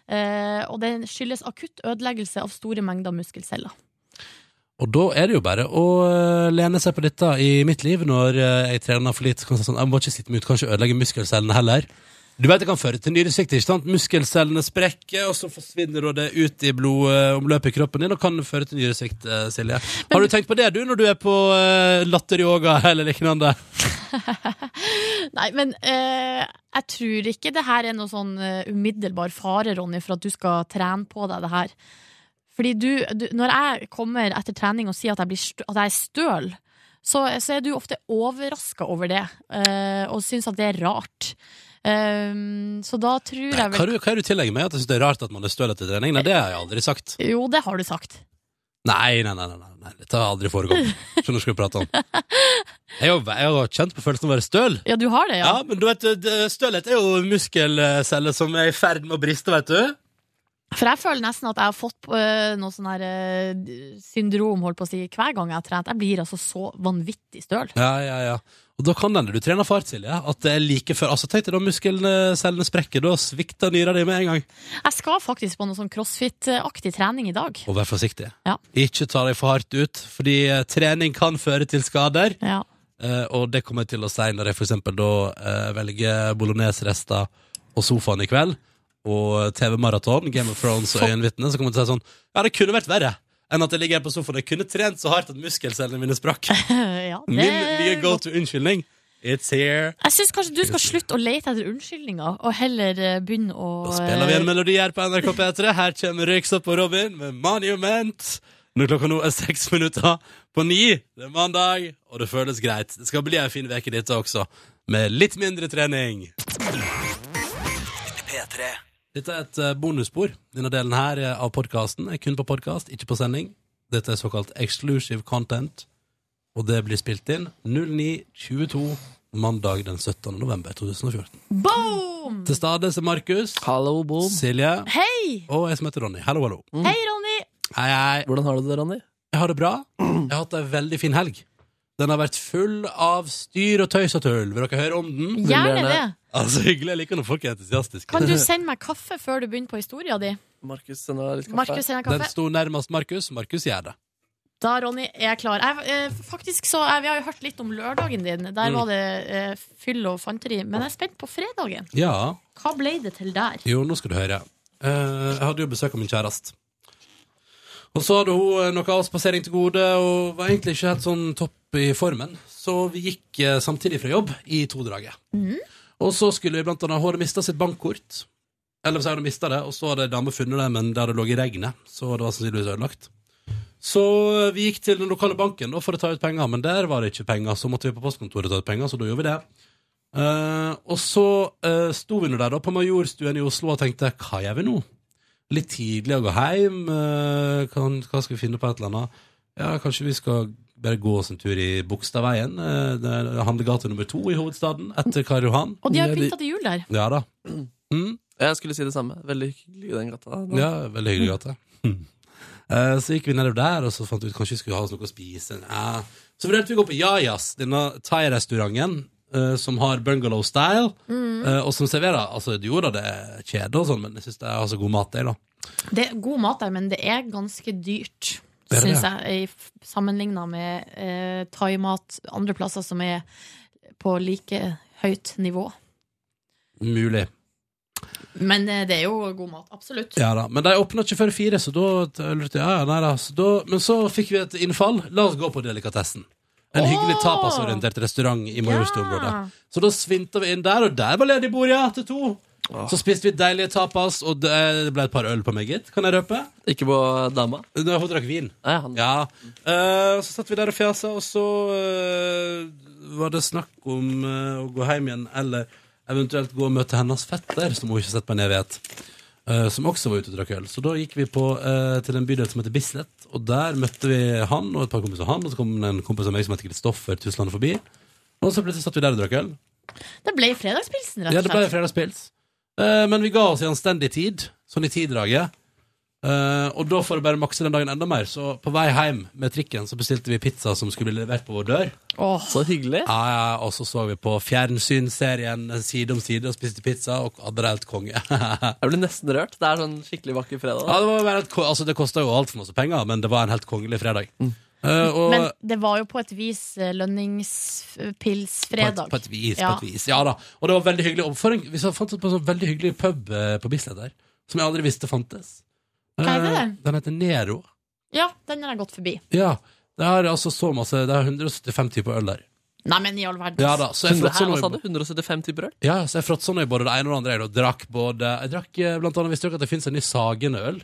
Eh, og den skyldes akutt ødeleggelse av store mengder muskelceller. Og da er det jo bare å uh, lene seg på dette i mitt liv når uh, jeg trener for lite. Sånn, jeg må ikke sitte meg ut, kanskje ødelegge muskelcellene heller. Du vet det kan føre til nyresvikt, ikke sant? Muskelcellene sprekker, og så forsvinner det ut i blodomløpet i kroppen din, og kan føre til nyresvikt, Silje. Har du tenkt på det, du, når du er på latteryoga eller lignende? <laughs> Nei, men eh, jeg tror ikke det her er noe sånn eh, umiddelbar fare, Ronny, for at du skal trene på deg det her. Fordi du, du Når jeg kommer etter trening og sier at jeg, blir stø, at jeg er støl, så, så er du ofte overraska over det, eh, og syns at det er rart. Um, så da tror jeg vel hva er det du tillegger meg? At jeg syns det er rart at man er støl etter trening? Nei, det har jeg aldri sagt. Jo, det har du sagt. Nei, nei, nei, nei, nei, dette har aldri foregått. <laughs> Skjønner ikke hva du prater om? Jeg har, jeg har kjent på følelsen av å være støl. Ja, du har det, ja. Ja, men du vet, stølhet er jo muskelceller som er i ferd med å briste, vet du. For jeg føler nesten at jeg har fått øh, noe sånn her øh, syndrom holdt på å si, hver gang jeg har trent. Jeg blir altså så vanvittig støl. Ja, ja, ja. Og da kan hende du trener fart, Silje. At det er like før. Altså, tenk deg da muskelcellene sprekker, da svikter nyra di med en gang. Jeg skal faktisk på noe sånn crossfit-aktig trening i dag. Og vær forsiktig. Ja. Ikke ta deg for hardt ut, fordi eh, trening kan føre til skader. Ja. Eh, og det kommer jeg til å si når jeg for eksempel da eh, velger bolognese-rester og sofaen i kveld, og TV-maraton, Game of Thrones og Øyenvitne, så kommer jeg til å si sånn Ja, det kunne vært verre enn at jeg ligger her på sofaen. Jeg kunne trent så hardt at muskelcellene mine sprakk. <laughs> ja, det Min nye go to unnskyldning. It's here. Jeg syns kanskje du skal slutte å lete etter unnskyldninger, og heller øh, begynne å Da spiller vi en melodi her på NRK P3. Her kommer Røyksopp og Robin med Monument. Når klokka nå er seks minutter på ni. Det er mandag, og det føles greit. Det skal bli ei en fin uke, dette også, med litt mindre trening. P3. Dette er et eh, bonusspor. Denne delen her er av podkasten er kun på podkast, ikke på sending. Dette er såkalt exclusive content, og det blir spilt inn 09.22 mandag den 17. november 2014. Boom! Til stede er Markus. Hallo, Boom. Silje. Hei! Og jeg som heter Ronny. Hallo, hallo. Hei, Ronny! Hei, hei. Hvordan har du det, Ronny? Jeg har det bra. Jeg har hatt ei veldig fin helg. Den har vært full av styr og tøys og tull. Vil dere høre om den? Gjerne det. Altså, Hyggelig. Jeg liker når folk er entusiastiske. Kan du sende meg kaffe før du begynner på historia di? Markus sender litt kaffe. Markus sender Den sto nærmest Markus. Markus gjør det. Da, Ronny, er jeg klar. Jeg, eh, faktisk så, jeg, Vi har jo hørt litt om lørdagen din. Der Mm. var det eh, fyll og fanteri. Men jeg er spent på fredagen. Ja. Hva ble det til der? Jo, nå skal du høre. Eh, jeg hadde jo besøk av min kjæreste. Og så hadde hun eh, noe avspasering til gode og var egentlig ikke helt sånn topp i formen. Så vi gikk eh, samtidig fra jobb i todraget. Og så skulle vi blant annet Hun hadde mista sitt bankkort. Eller så hadde hun mista det, og så hadde ei dame funnet det, men det hadde ligget i regnet. Så det var sannsynligvis ødelagt. Så eh, vi gikk til den lokale banken for å ta ut penger, men der var det ikke penger. Så måtte vi på postkontoret ta ut penger, så da gjorde vi det. Uh, og så uh, sto vi nå der da på Majorstuen i Oslo og tenkte hva gjør vi nå? Litt tidlig å gå hjem. Uh, kan, hva skal vi finne på et eller annet? Ja, kanskje vi skal bare gå oss en tur i Bogstadveien. eh, det er handlegate nummer to i hovedstaden, etter Karl Johan. Og de har pynta til jul der. Ja da. Mm. Jeg skulle si det samme. Veldig hyggelig i den gata. Ja, veldig hyggelig gate. Eh, Så gikk vi nedover der, og så fant vi ut kanskje vi skulle ha oss noe å spise. Ja. Så vurderte vi å gå på Jajas, denne thai-restauranten eh, som har bungalow style, Mm. og som serverer Altså, jo da, det er kjede og sånn, men jeg syns det er altså god mat, der, da. Det er god mat der, men det er ganske dyrt, syns ja. jeg, sammenligna med eh, thaimat andre plasser som er på like høyt nivå. Mulig. Men eh, det er jo god mat. Absolutt. Ja da, Men de åpna ikke før fire, så da lurte jeg ja, ja, nei da. Så da, men så fikk vi et innfall. La oss gå på delikatessen. En oh! hyggelig tapasorientert restaurant i Majorstua-området. Så da svinta vi inn der, og der var ledig bord, ja, til to. Så spiste vi deilige tapas, og det ble et par øl på meg, gitt. Kan jeg røpe? Ikke på dama? Nei, Hun drakk vin. Nei, han. Ja. Eh, så satt vi der og fjasa, og så eh, var det snakk om eh, å gå hjem igjen, eller eventuelt gå og møte hennes fetter, som hun ikke har sett på en evighet. eh, som også var ute og drakk øl. Så da gikk vi på, eh, til en bydel som heter Bislett, og der møtte vi han og et par kompiser av han, og så kom en kompis av meg som heter Kristoffer Tusland forbi. Og så plutselig satt vi der og drakk øl. Det ble fredagspilsen, rett Ja, og det ble slett. fredagspils. Eh, men vi ga oss i anstendig tid, sånn i tidraget. Eh, og da for å bare makse den dagen enda mer, så på vei hjem med trikken så bestilte vi pizza som skulle bli levert på vår dør. Så hyggelig. Ja, ja, og så så vi på fjernsynsserien Side om side og spiste pizza og hadde det helt konge. <laughs> Jeg ble nesten rørt. Det er sånn skikkelig vakker fredag. ja, det, var bare helt, altså, det kosta jo altfor masse penger, men det var en helt kongelig fredag. Eh, og Men det var jo på et vis lønningspilsfredag. på på et vis, Ja. på et vis. Ja da. Og det var veldig hyggelig. Og en, vi så- fant på en sånn veldig hyggelig pub eh, på Bislett der, som jeg aldri visste fantes. Hva er Eh, det? Den heter Nero. Ja, den har jeg gått forbi. Ja. Det er altså så masse Det er 175 typer øl der. Nei, men i all verden. Ja da, så jeg Så fråtsa nå i- sa 175 typer øl? Ja, så jeg fråtsa nå i både det ene og det andre. Jeg da drakk både Jeg drakk eh, blant annet Visste dere at det finnes en ny Sagene-øl?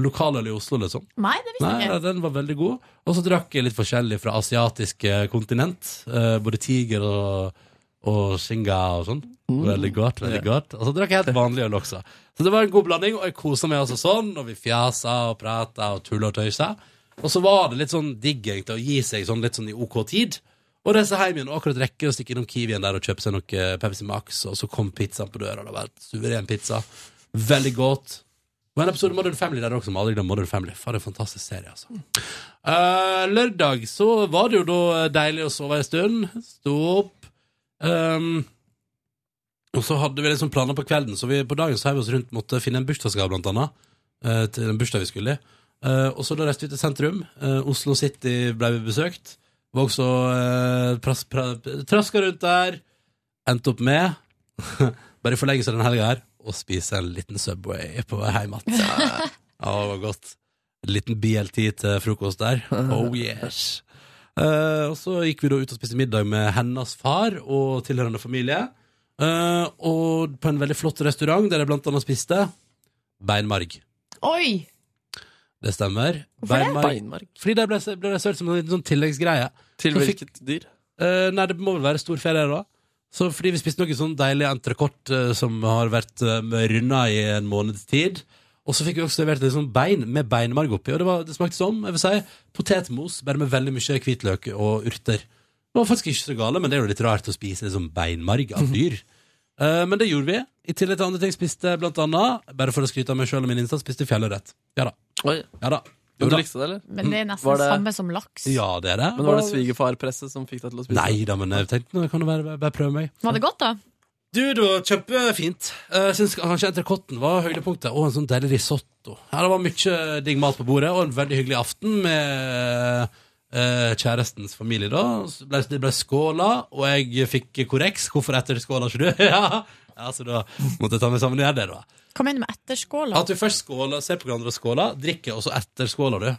Lokaløl i Oslo, liksom. Nei, det visste Nei, jeg ikke. den var veldig god. Og så drakk jeg litt forskjellig fra asiatiske kontinent. Eh, både tiger og, og shinga og sånn. Veldig godt. veldig godt Og så drakk jeg helt vanlig øl også. Så det var en god blanding, og jeg kosa meg altså sånn. Og vi fjasa og prata og tulla og tøysa. Og så var det litt sånn digg egentlig å gi seg sånn litt sånn i OK tid. Og reise hjem igjen og akkurat rekke å stikke innom Kiwien der og kjøpe seg noe eh, Pepsi Max. Og så kom pizzaen på døra. Det var helt suveren pizza. Veldig godt. Var en episode Modern Family der også, som aldri glemmer Modern Family. For en fantastisk serie, altså. Uh, lørdag så var det jo da deilig å sove en stund. Stå opp. Um, og så hadde vi liksom planer på kvelden, så vi på dagen så heiv vi oss rundt måtte finne en bursdagsgave, blant annet. Uh, til en bursdag vi skulle i. Uh, og så da reiste vi til sentrum. Oslo City ble vi besøkt. Var også traska rundt der. Endte opp med, <laughs> bare i forlengelse av denne helga her, å spise en liten Subway på vei hjem igjen. Ja, det var godt. En liten BLT til frokost der. Oh yes. Uh, og så gikk vi da ut og spiste middag med hennes far og tilhørende familie. Uh, og på en veldig flott restaurant der jeg blant annet spiste beinmarg. Oi! Det stemmer. Hvorfor det? Beinmarg? Fordi det ble, ble servert som en liten sånn tilleggsgreie. Til hvilket dyr? Uh, nei, det må vel være stor ferie da. Så fordi vi spiste noe sånn deilig entrecôte eh, som har vært runda i en måneds tid. Og så fikk vi også servert litt sånn bein med beinmarg oppi. Og det, var, det smakte som jeg vil si, potetmos, bare med veldig mye hvitløk og urter. Det var faktisk ikke så gale, men det er jo litt rart å spise liksom beinmarg av dyr. <laughs> Eh, men det gjorde vi. I tillegg til andre ting spiste jeg blant annet, bare for å skryte av meg sjøl og min innsats, spiste fjellørret. Ja da. Oi. Ja da. Men Jo du likte det, eller? Men det er nesten Var det- samme som laks. Ja, det er det. Men var det svigerfarpresset som fikk deg til å spise? Nei da, men jeg tenkte nå kan du bare, bare prøve meg. Var det godt, da? Du, det var kjempefint. Eh, Jeg syns kanskje entrecôten var høydepunktet, og en sånn deilig risotto. Ja, det var mye digg mat på bordet, og en veldig hyggelig aften med eh, kjærestens familie. da Så ble, Det ble skåla, og jeg fikk korreks. Hvorfor etter skåla, ikke du? <laughs> ja. Ja, Så da måtte jeg ta meg sammen og gjøre det, da. Hva mener du med etterskåla? At du først skåler, ser på hverandre og skåler, drikker, og så etterskåler du.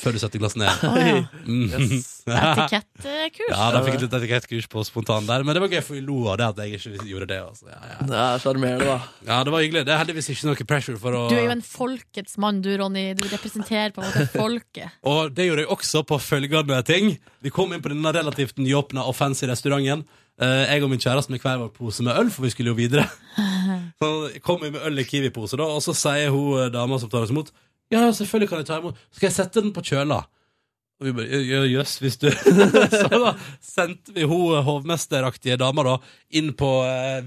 Før du setter glasset ned. Å, ja. <laughs> yes. Etikettkurs? Ja, da fikk jeg litt etikettkurs på spontan der, men det var gøy, for vi lo av det at jeg ikke gjorde det. Altså. Ja, ja. Det er sjarmerende, da. ja, det var hyggelig. Det er heldigvis ikke noe pressure for å Du er jo en folkets mann, du, Ronny. Du representerer på en måte folket. <laughs> Og det gjorde jeg også på følgende ting. Vi kom inn på denne relativt nyåpna og fancy restauranten. Eh, jeg og min kjæreste med hver vår pose med øl, for vi skulle jo videre. <laughs> Så kom vi med øl i Kiwi-pose, da, og så sier hun eh, dama som tar oss imot, ja, selvfølgelig kan jeg ta imot. Skal jeg sette den på kjøla? Og vi bare, jøss, hvis du <laughs> Så da sendte vi hun eh, hovmesteraktige dama da inn på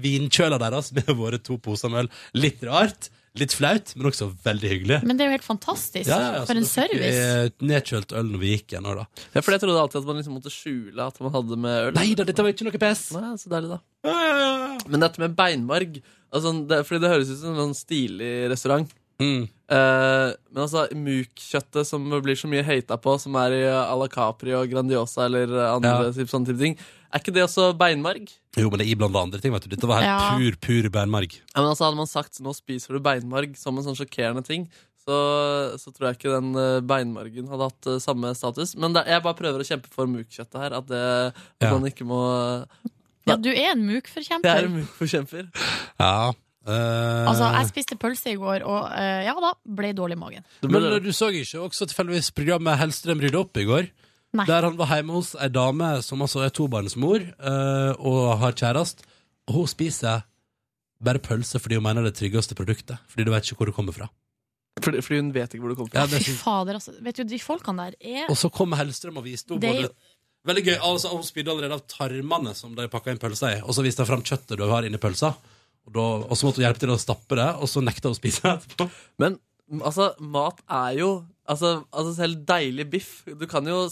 vinkjøla deres med våre to poser med øl. Litt rart, litt flaut, men også veldig hyggelig. Men det er jo helt fantastisk. Ja, ja, ja, For en service. eh, Nedkjølt øl når vi gikk igjen. Da. Ja, for jeg trodde alltid at man liksom måtte skjule at man hadde med øl. Nei da, dette var ikke noe pes. Nei, så deilig, da. Men dette med beinmarg altså, det, Fordi det høres ut som en sånn stilig restaurant. Mm. Eh, men altså, Muk-kjøttet som blir så mye hata på, som er i à la Capri og Grandiosa eller andre Ja. typ, sånne type ting, er ikke det også beinmarg? Jo, men det er iblanda andre ting. vet du Dette var helt Ja. pur, pur beinmarg. Ja, men altså Hadde man sagt nå spiser du beinmarg som en sånn sjokkerende ting, så, så tror jeg ikke den eh, beinmargen hadde hatt eh, samme status. Men det, jeg bare prøver å kjempe for mukkjøttet her. At, det, at Ja. man ikke må Ja, du er en mukforkjemper. Jeg er en mukforkjemper. Ja. Uh... Altså, jeg spiste pølse i går, og uh, ja da, ble dårlig i magen. Men du så ikke også tilfeldigvis programmet Hellstrøm rydde opp i går? Nei. Der han var hjemme hos ei dame som altså er tobarnsmor uh, og har kjæreste. Og hun spiser bare pølse fordi hun mener det er det tryggeste produktet. Fordi du vet ikke hvor det kommer fra. Fordi, fordi hun vet ikke hvor det kommer Ja, fra. det Fy fader, altså. Vet du, de folkene der er Og så kom Hellstrøm og viste henne Det både Veldig gøy. altså Hun spydde allerede av tarmene som de pakka inn pølsa i, og så viste hun fram kjøttet du har inni pølsa. Og, da, og så måtte hun hjelpe til å stappe det, og så nekta hun å spise det etterpå. Men altså, mat er jo Altså, altså selv deilig biff. Du kan jo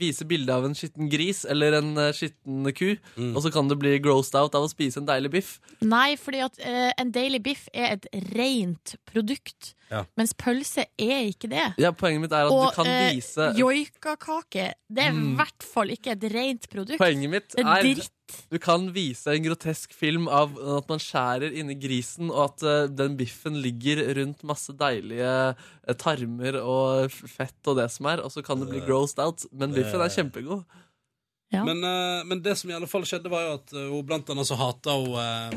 vise bilde av en skitten gris eller en eh, skitten ku, Mm. og så kan du bli grossed out av å spise en deilig biff. Nei, fordi at uh, en deilig Biff er et rent produkt, Ja. mens pølse er ikke det. Ja, Poenget mitt er at Og du kan vise vise joikakake, det er i Mm. hvert fall ikke et rent produkt. Poenget mitt Det er er dritt. Du kan vise en grotesk film av at man skjærer inni grisen, og at uh, den biffen ligger rundt masse deilige uh, tarmer og fett og det som er, og så kan det bli grossed out. Men biffen er kjempegod. Men, eh, men det som i alle fall skjedde, var jo at eh, hun blant annet så hata hun eh,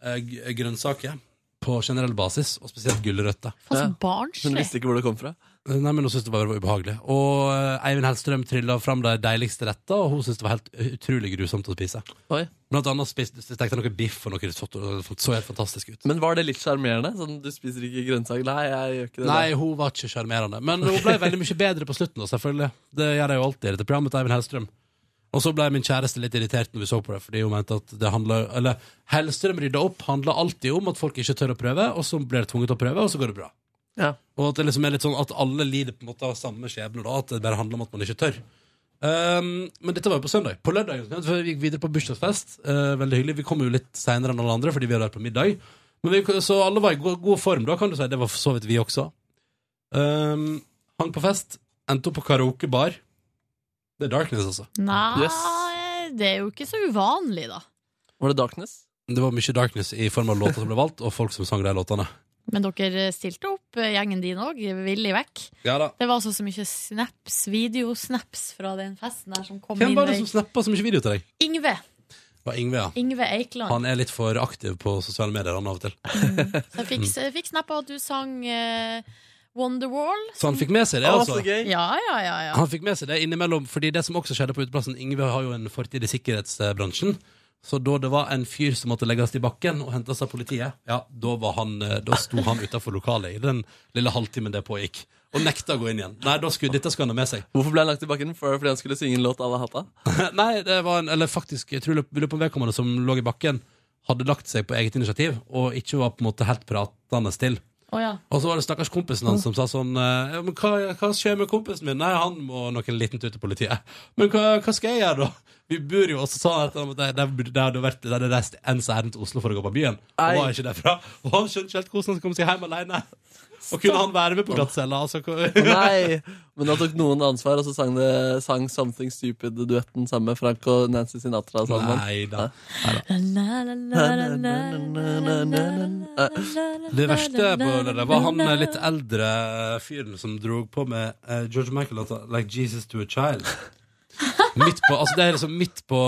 eh, grønnsaker på generell basis, og spesielt gulrøtter. Faen, så Ja. barnslig. Hun visste ikke hvor det kom fra. Eh, Nei, men hun syntes det bare var ubehagelig. Og eh, Eivind Hellstrøm trilla fram de deiligste retter, og hun syntes det var helt utrolig grusomt å spise. Oi. Blant annet spiste, stekte jeg noe biff og noe risotto, og det så helt fantastisk ut. Men var det litt sjarmerende? Sånn, du spiser ikke grønnsaker? Nei, jeg gjør ikke det. Nei, hun var ikke sjarmerende. Men hun ble veldig mye bedre på slutten, da, selvfølgelig. Det gjør jeg jo alltid i dette programmet til Eivind Hellstrøm. Og så ble min kjæreste litt irritert når vi så på det, fordi hun mente at det handla Eller Hellstrøm rydda opp handla alltid om at folk ikke tør å prøve, og så blir det tvunget til å prøve, og så går det bra. Ja. Og at det liksom er litt sånn at alle lider på en måte av samme skjebne, da, at det bare handler om at man ikke tør. Um, men dette var jo på søndag. På lørdag vi gikk videre på bursdagsfest. Uh, veldig hyggelig. Vi kom jo litt seinere enn alle andre fordi vi hadde vært på middag. Men vi, så alle var i god, god form, da, kan du si. Det var for så vidt vi også. Um, hang på fest. Endte opp på karaokebar. Det er darkness, altså. Nei, Yes. det er jo ikke så uvanlig, da. Var det Darkness? Det var mye darkness i form av låter som ble valgt, og folk som sang de låtene. Men dere stilte opp, eh, gjengen din òg, villig vekk. Ja da. Det var altså så mye snaps, videosnaps fra den festen der som kom Hvem inn. var det som snappa så mye video til deg? Yngve. Det var Ingve, ja. Yngve Eikland. Han er litt for aktiv på sosiale medier han av og til. Så jeg fikk, jeg fikk snap av at du sang eh, Wonderwall. Så han fikk med seg det, altså. så! Ja, ja, ja. ja. Han fikk med seg det innimellom, fordi det som også skjedde på uteplassen Ingve har jo en fortid i sikkerhetsbransjen. Så da det var en fyr som måtte legges i bakken og hentes av politiet, ja, da, var han, eh, da sto han utafor lokalet i den lille halvtimen det pågikk. Og nekta å gå inn igjen. Nei, da skulle, dette skulle han ha med seg. Hvorfor ble han lagt i bakken? For, fordi han skulle synge en låt alle hata? <laughs> Nei, det var en, eller faktisk, jeg tror jeg lurer på om vedkommende som lå i bakken, hadde lagt seg på eget initiativ, og ikke var på en måte helt pratende til. Å, ja. Og så var det stakkars kompisen hans som sa sånn eh, men hva, hva skjer med kompisen min? Nei, han må nok en liten tur til politiet. Men hva, hva skal jeg gjøre, da? Vi bor jo også sånn at det, det, det hadde vært Det hadde reist ens ærend til Oslo for å gå på byen. Og var ikke derfra. Og han skjønte ikke helt hvordan han skulle komme seg hjem alene. Og kunne han være med på glattcella? Altså, Nei! Men da tok noen ansvar, og så sang, det, sang Something Stupid-duetten sammen med Frank og Nancy Sinatra. sammen. Nei da. Det verste på det var han litt eldre fyren som dro på med eh, George Michael-låta 'Like Jesus to a Child'. Midt på, altså det er liksom midt på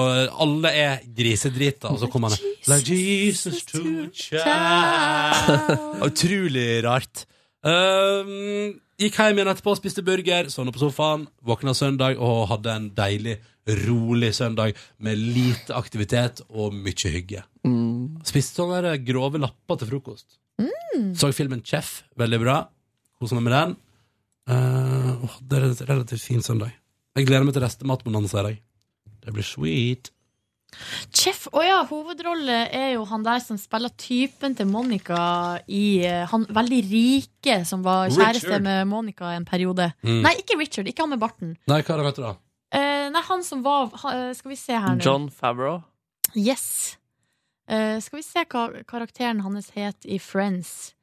Alle er grisedrita, og så kommer han Like Jesus to a child. Utrolig rart. Um, gikk hjem igjen etterpå, spiste burger, sovna på sofaen, våkna søndag og hadde en deilig, rolig søndag med lite aktivitet og mye hygge. Spiste sånne der grove lapper til frokost. Så filmen Chef, veldig bra. Kosa meg med den. Uh, det er en relativt fin søndag. Jeg gleder meg til restematbonanza i dag. Det blir sweet. Chef, å ja, hovedrolle er jo han der som spiller typen til Monica i eh, Han veldig rike som var kjæreste Richard. med Monica en periode. Mm. Nei, ikke Richard, ikke han med barten. Nei, hva er det vet du da? Eh, nei, han som var eh, Skal vi se her nå. John Favreau. Yes. Eh, skal vi se hva karakteren hans het i Friends.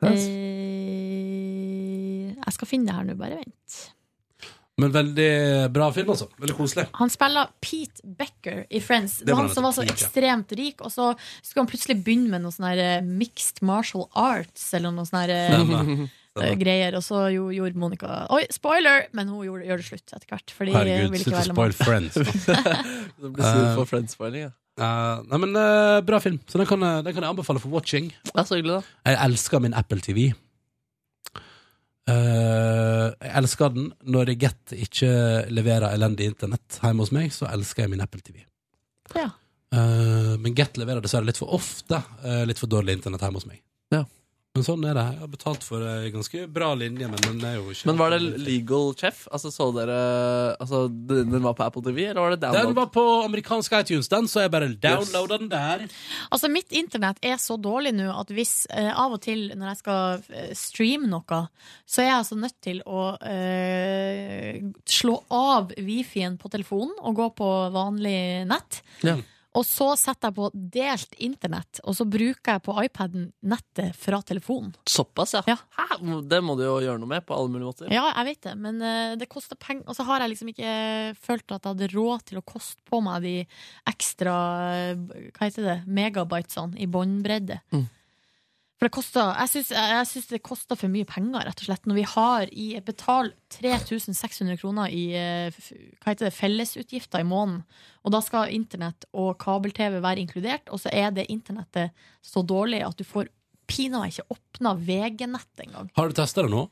Friends? Eh, jeg skal finne det her nå, bare vent. Men veldig bra film, altså. Veldig koselig. Han spiller Pete Becker i Friends. Det Det var han som var så ekstremt rik, og så skulle han plutselig begynne med noe sånn her eh, mixed martial arts, eller noe sånn her eh, <laughs> eh, greier. Og så gjorde Monica Oi, spoiler! Men hun gjorde, gjør det slutt etter hvert. Fordi Herregud, slutt å spoil Friends. <laughs> <laughs> det blir sur for Friends-spoiling, ja. Eh, nei, men uh, Bra film, så den kan, den kan jeg anbefale for watching. Ja, så hyggelig, da. Jeg elsker min Apple TV. Eh, jeg elsker den når Get ikke leverer elendig internett hjemme hos meg, så elsker jeg min Apple TV. Ja. Uh, men Get leverer dessverre litt for ofte uh, litt for dårlig internett hjemme hos meg. Ja. Men sånn er det. Jeg har betalt for en ganske bra linje, men den er jo ikke Men var det Legal Chef? Altså, så dere Altså, den var på Apple TV, eller var det download? Den var på amerikansk iTunes, den, så jeg bare downloada den der. Altså, mitt internett er så dårlig nå at hvis eh, av og til når jeg skal eh, streame noe, så er jeg altså nødt til å eh, slå av wifien på telefonen og gå på vanlig nett. Ja. Og så setter jeg på delt internett, og så bruker jeg på iPaden nettet fra telefonen. Såpass, ja. Hæ? Det må du jo gjøre noe med på alle mulige måter. Ja, jeg vet det, men eh, det koster penger. Og så har jeg liksom ikke følt at jeg hadde råd til å koste på meg de ekstra eh, Hva heter det? Megabytesene i båndbredde. Mm. For det koster Jeg syns, det koster for mye penger, rett og slett. Når vi har i betal 3600 kroner i eh, hva heter det, fellesutgifter i måneden, og da skal internett og kabel-TV være inkludert, og så er det internettet så dårlig at du får pinadø ikke åpna VG-nett engang. Har du testa det nå?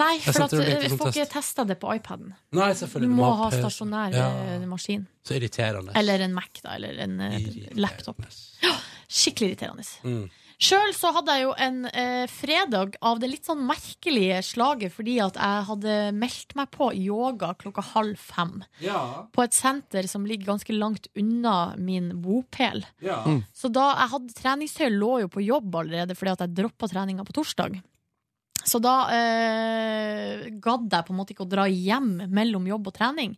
Nei, for at, sånn får ikke test. testa det på iPaden. Nei, Du må ha ha stasjonær Ja. eh, maskin. Så irriterende. Eller en Mac, da. Eller en eh, laptop. Ja, skikkelig irriterende. Mm. Sjøl så hadde jeg jo en eh, fredag av det litt sånn merkelige slaget fordi at jeg hadde meldt meg på yoga klokka halv fem. Ja. På et senter som ligger ganske langt unna min bopel. Ja. Mm. Så da jeg hadde treningstøy, lå jo på jobb allerede fordi at jeg droppa treninga på torsdag. Så da eh, gadd jeg på en måte ikke å dra hjem mellom jobb og trening.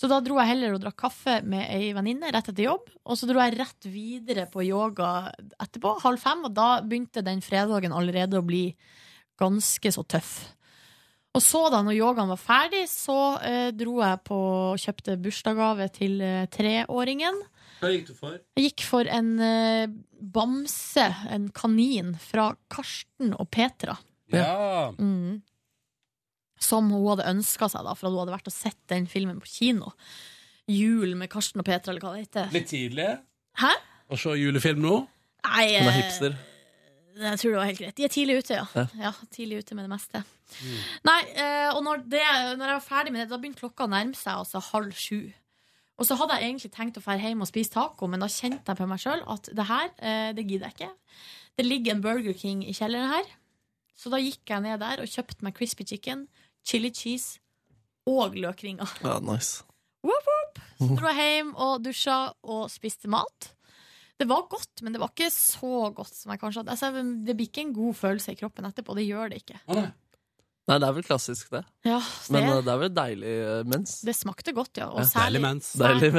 Så da dro jeg heller og drakk kaffe med ei venninne rett etter jobb. Og så dro jeg rett videre på yoga etterpå, halv fem, og da begynte den fredagen allerede å bli ganske så tøff. Og så da når yogaen var ferdig, så eh, dro jeg på og kjøpte bursdagsgave til eh, treåringen. Hva gikk du for? Jeg gikk for en eh, bamse, en kanin, fra Karsten og Petra. Ja. Mm. Som hun hadde ønska seg, da, for at hun hadde vært og sett den filmen på kino. Jul med Karsten og Petra, eller hva det heter. Litt tidlig Hæ? å se julefilm nå? Nei, Hun er eh, hipster. Jeg tror det var helt greit. De er tidlig ute, ja. Ja. tidlig ute med det meste. Nei, eh, og når, det, når jeg var ferdig med det, da begynte klokka å nærme seg altså halv sju. Og så hadde jeg egentlig tenkt å dra hjem og spise taco, men da kjente jeg på meg sjøl at det her, eh, det gidder jeg ikke. Det ligger en Burger King i kjelleren her. Så da gikk jeg ned der og kjøpte meg crispy chicken, chili cheese og løkringer. Ja, nice. Whoop, whoop. Så dro jeg hjem og dusja og spiste mat. Det var godt, men det var ikke så godt som jeg kanskje hadde. Altså, det blir ikke en god følelse i kroppen etterpå. Det gjør det ikke. Nei, det er vel klassisk, det. Ja, det, Men eh, det er vel deilig eh, mens. det smakte godt, ja. Og Ja, særlig, Deilig mens. Særlig,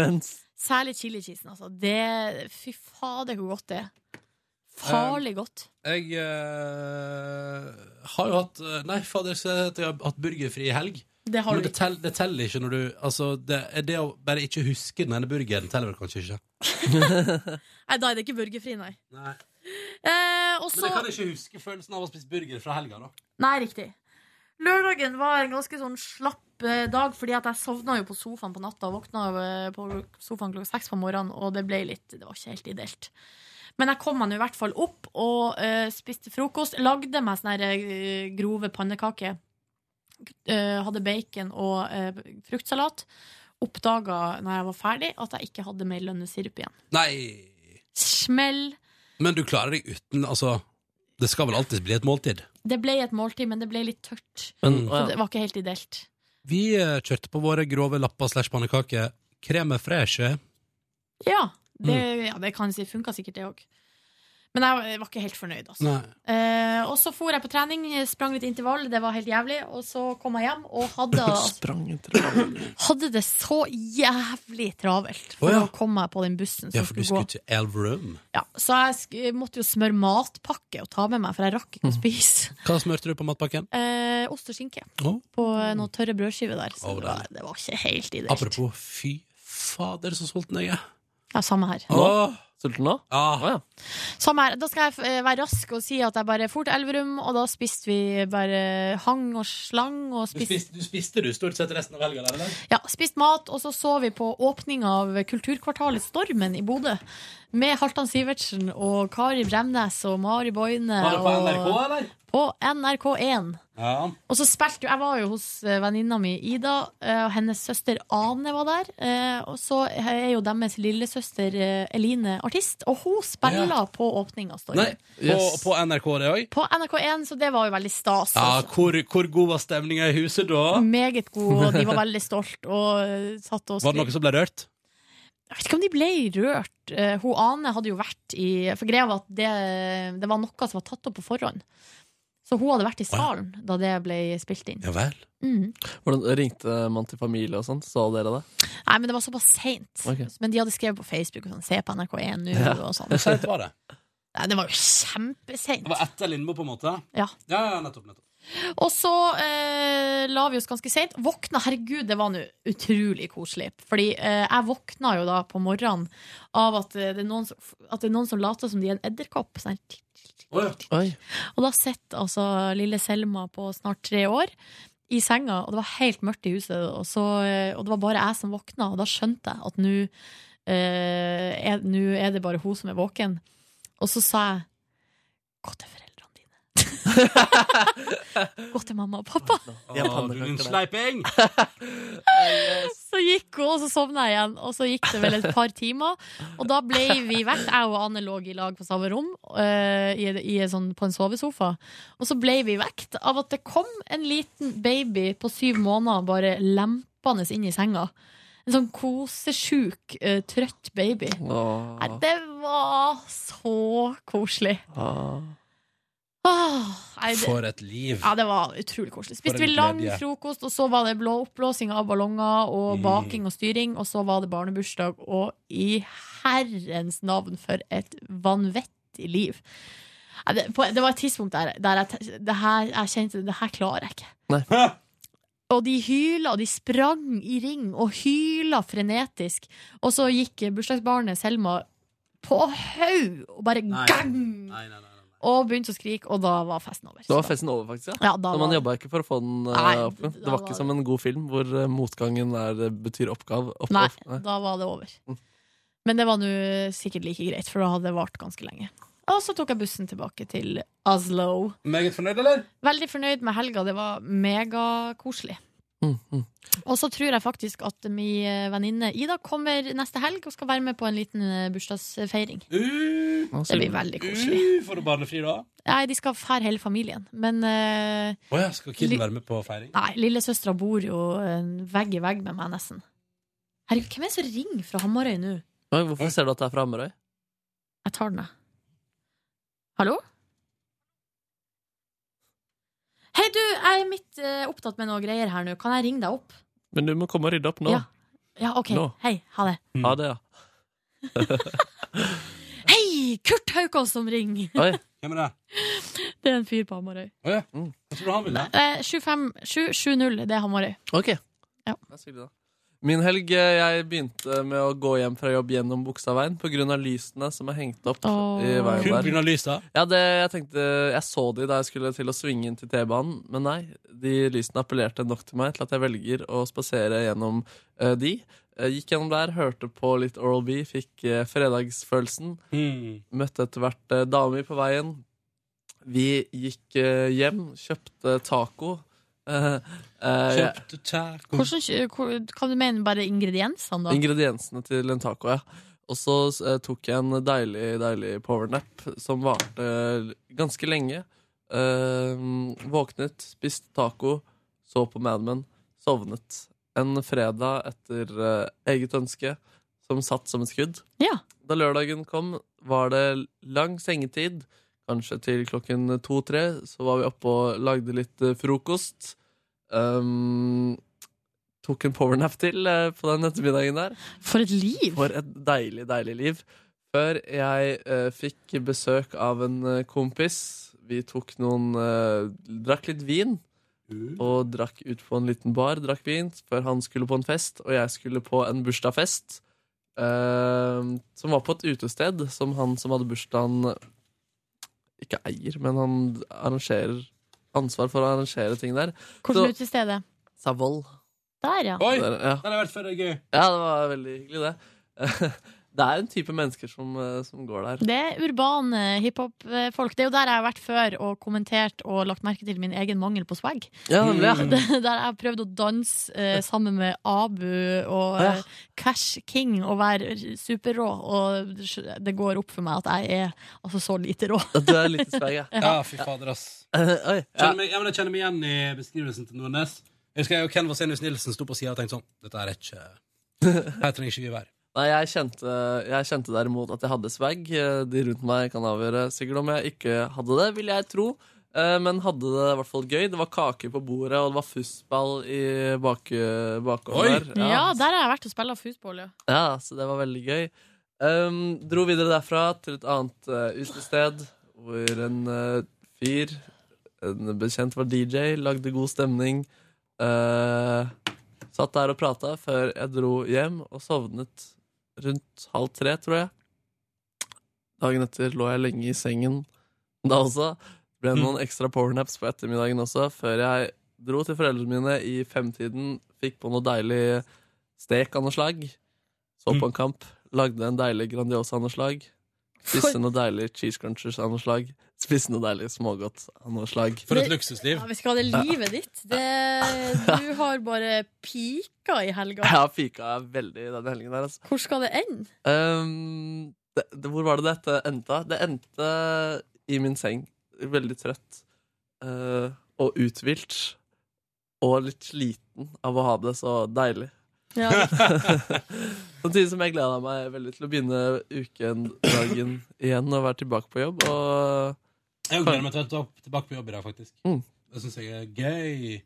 særlig chili cheesen, altså. Det, fy fader, hvor godt det er. Farlig godt. Jeg eh, har jo hatt eh, Nei, fader, så jeg har hatt burgerfri i helg. Det har Men du det, tell, det teller ikke når du Altså, det, det å bare ikke huske den ene burgeren teller vel kanskje ikke? <laughs> Nei, da er det ikke burgerfri, nei. Nei. Eh, og Men så jeg kan ikke huske følelsen av å spise burger fra helga, da. Nei, riktig. Lørdagen var en ganske sånn slapp eh, dag, fordi at jeg sovna jo på sofaen på natta og våkna eh, på sofaen klokka seks på morgenen, og det ble litt Det var ikke helt ideelt. Men jeg kom meg nå i hvert fall opp og uh, spiste frokost. Lagde meg sånne her, eh, grove pannekaker. Uh, hadde bacon og uh, fruktsalat. Oppdaga når jeg var ferdig, at jeg ikke hadde mer lønnesirup igjen. Nei. Smell. Men du klarer deg uten Altså, det skal vel alltid bli et måltid? Det ble et måltid, men det ble litt tørt. Men- Så det var ikke helt ideelt. Vi kjørte på våre grove lapper slash pannekaker. Creme fraiche. Ja, det, Mm. ja, det kan si. Funka sikkert, det òg. Men jeg var- ikke helt fornøyd, altså. Eh, og så for jeg på trening, sprang litt intervall, det var helt jævlig. Og så kom jeg hjem og hadde, <laughs> altså, <clears throat> hadde det så jævlig travelt for oh, ja. å komme meg på den bussen som Ja, for du skulle skulle gå. til Elverum. Ja, så jeg måtte jo smøre matpakke og ta med meg, for jeg rakk ikke Mm. å spise. <laughs> Hva smurte du på matpakken? Eh, ost og skinke Oh. på noen tørre brødskiver der. Så oh, det, var, det var ikke helt ideelt. Apropos, fy fader, så sulten jeg er. Ja, samme her. Åh, Sulten nå? Ja. Samme her. Da skal jeg eh, være rask og si at jeg bare for til Elverum, og da spiste vi bare hang og slang. Og Du spiste, spiste, du spiste du stort sett resten av helga ja, spist mat, og så så vi på åpninga av kulturkvartalet Stormen i Bodø. Med Halvdan Sivertsen og Kari Bremnes og Mari Boine. Var det på NRK, eller? På NRK1. Ja. Og så spilte jo Jeg var jo hos eh, venninna mi Ida, eh, og hennes søster Ane var der. eh, Og så er jo deres lillesøster Eline artist, og hun spiller Ja. på åpninga. Yes. på, på NRK det òg? På NRK1, så det var jo veldig stas. Ja, hvor, hvor god var stemninga i huset da? Meget god, og de var veldig stolt. Og satt og Var det noe som ble rørt? Jeg vet ikke om de ble rørt. Hun Ane hadde jo vært i For greia var at det, det var noe som var tatt opp på forhånd. Så hun hadde vært i salen da det ble spilt inn. Ja vel. Mm. Hvordan Ringte man til familie og sånt? Sa dere det? Nei, men det var såpass seint. Okay. Men de hadde skrevet på Facebook og sånn, se på NRK1 nå Ja. og sånn. Hvor seint var det? Nei, det var jo kjempeseint. Det var etter Lindmo, på en måte? Ja. Ja, ja, nettopp, nettopp. Og så eh, la vi oss ganske seint. Våkna, herregud, det var nå utrolig koselig. Fordi eh, jeg våkna jo da på morgenen av at eh, det er noen som, at det er noen som later som de er en edderkopp. Sånn. Oi. Og da sitter altså lille Selma på snart tre år i senga, og det var helt mørkt i huset, og, så, og det var bare jeg som våkna, og da skjønte jeg at nå eh, er, er det bare hun som er våken. Og så sa jeg Gå til foreldrene. <laughs> Gå til mamma og pappa. Ja, du din sleiping! Så gikk hun, og så sovna jeg igjen. Og så gikk det vel et par timer. Og da ble vi vekk. Jeg og Anne lå i lag på samme rom uh, i, i en sånn, på en sovesofa. Og så ble vi vekt av at det kom en liten baby på syv måneder bare lempende inn i senga. En sånn kosesjuk, uh, trøtt baby. Nei, det var så koselig. Åh, nei, det- For et liv. ja, det var utrolig koselig. Spiste vi lang glede. frokost, og så var det blå oppblåsing av ballonger og Mm. baking og styring, og så var det barnebursdag, og i herrens navn for et vanvittig liv. Nei, Det, på, det var et tidspunkt der, der jeg, det her, jeg kjente det her klarer jeg ikke. Nei. Og de hyla, og de sprang i ring og hyla frenetisk. Og så gikk bursdagsbarnet Selma på haug og bare Nei. gang! Nei, nei, nei. Og begynte å skrike, og da var festen over. Da var festen over, faktisk. Ja, da Men man var- jobba ikke for å få den uh, Nei, opp. Det var var ikke som en god film hvor uh, motgangen er, betyr oppgave. Opp, Nei, opp- da var det over. Mm. Men det var nå sikkert like greit, for da hadde det vart ganske lenge. Og så tok jeg bussen tilbake til Oslo. Meget fornøyd, eller? Veldig fornøyd med helga. Det var megakoselig. Mm, mm. Og så tror jeg faktisk at min eh, venninne Ida kommer neste helg og skal være med på en liten eh, bursdagsfeiring. Uh, Det blir veldig koselig. Uh, får du barnefri da? Nei, de skal fære hele familien. Men uh, oh, ja, skal kiden være med på feiring? nei, lillesøstera bor jo vegg i vegg med meg, nesten. Herregud, hvem er det som ringer fra Hamarøy nå? Hvorfor ser du at det er fra Hamarøy? Jeg tar den, jeg. Hallo? Hei, du, jeg er midt eh, opptatt med noe greier her nå. Kan jeg ringe deg opp? Men du må komme og rydde opp nå. Ja. Ja, OK. Nå. Hei, ha det. Ha det, ja. <laughs> Hei! Kurt Haukås som ringer! Oi. Hvem er det? Det er en fyr på Hamarøy. Å ja. Hva tror du han vil, da? Eh, 25 770, det er Hamarøy. Ok. Ja. Det er hyggelig, da. Min helg eh, jeg begynte med å gå hjem fra jobb gjennom Bogstadveien pga. lysene som er hengt opp i veien Kun der. Kun lysa? Ja, det, jeg tenkte, jeg så de da jeg skulle til å svinge inn til T-banen, men nei. De lysene appellerte nok til meg til at jeg velger å spasere gjennom uh, de. Jeg gikk gjennom der, hørte på litt Oral B, fikk uh, fredagsfølelsen. Mm. Møtte etter hvert uh, damer på veien. Vi gikk eh, hjem, kjøpte taco. Eh, eh, Kjøpte taco Hvordan, kjø- kan du mene bare ingrediensene, da? Ingrediensene til en taco, ja. Og så eh, tok jeg en deilig, deilig powernap som varte ganske lenge. Eh, våknet, spiste taco, så på Mad Men, sovnet. En fredag etter eh, eget ønske som satt som et skudd. Ja. Da lørdagen kom, var det lang sengetid. Kanskje til klokken to-tre. Så var vi oppe og lagde litt eh, frokost. Um, tok en powernap til uh, på den ettermiddagen der. For et liv! For et deilig, deilig liv. Før jeg uh, fikk besøk av en uh, kompis. Vi tok noen Drakk litt vin. Og drakk ut på en liten bar. Drakk vin før han skulle på en fest, og jeg skulle på en bursdagsfest. eh, som var på et utested som han som hadde bursdagen, ikke eier, men han arrangerer ansvar for å arrangere ting der. Hvordan stedet? Savoll. Der, ja. Oi! Der, ja. Den har vært før det er gøy. Ja, det var veldig hyggelig, det. <laughs> Det er en type mennesker som, eh, som går der. Det er urbane hiphop-folk. Det er jo der jeg har vært før og kommentert og lagt merke til min egen mangel på swag. Ja, nemlig, ja. <laughs> Der jeg har prøvd å danse eh, sammen med Abu og Ja. eh, Cash King og være superrå, og det går opp for meg at jeg er altså så lite rå. Du er lite swag, <laughs> ja. Ja, fy fader, ass. <laughs> Oi, ja. Meg, ja, men jeg kjenner meg igjen i beskrivelsen til Nordnes. Jeg husker jeg og Ken Vasenius Nilsen sto på sida og tenkte sånn Dette er ikke Her trenger ikke vi være. Nei, jeg kjente, jeg kjente derimot at jeg hadde swag. Eh, De rundt meg kan avgjøre sikkert om jeg ikke hadde det, vil jeg tro. Eh, Men hadde det i hvert fall gøy. Det var kaker på bordet, og det var fussball i bak, bakgården der. Ja, der har jeg vært og spilt fussball, ja. Ja, så det var veldig gøy. Um, dro videre derfra til et annet uh, utested, hvor en uh, fyr, en bekjent var DJ, lagde god stemning. Uh, satt der og prata før jeg dro hjem, og sovnet rundt halv tre, tror jeg. Dagen etter lå jeg lenge i sengen da også. Det ble noen ekstra powernaps på ettermiddagen også, før jeg dro til foreldrene mine i femtiden, fikk på noe deilig stek av noe slag, så på en kamp, lagde en deilig Grandiosa av noe slag, spiste noe deilig cheese crunchers av noe slag, spiste noe deilig smågodt av noe slag. For et luksusliv. Ja, vi skal ha det livet ditt. Det, du har bare pika i helga. Jeg har pika veldig denne helgen der, altså. Hvor skal det ende? Um, det, det, hvor var det dette endte? Det endte i min seng. Veldig trøtt. uh, og uthvilt. Og litt sliten av å ha det så deilig. Ja. <laughs> Samtidig som jeg gleda meg veldig til å begynne uken dagen igjen og være tilbake på jobb. Og Jeg gleder meg til å være tilbake på jobb i dag, faktisk. Mm. Det syns jeg er gøy.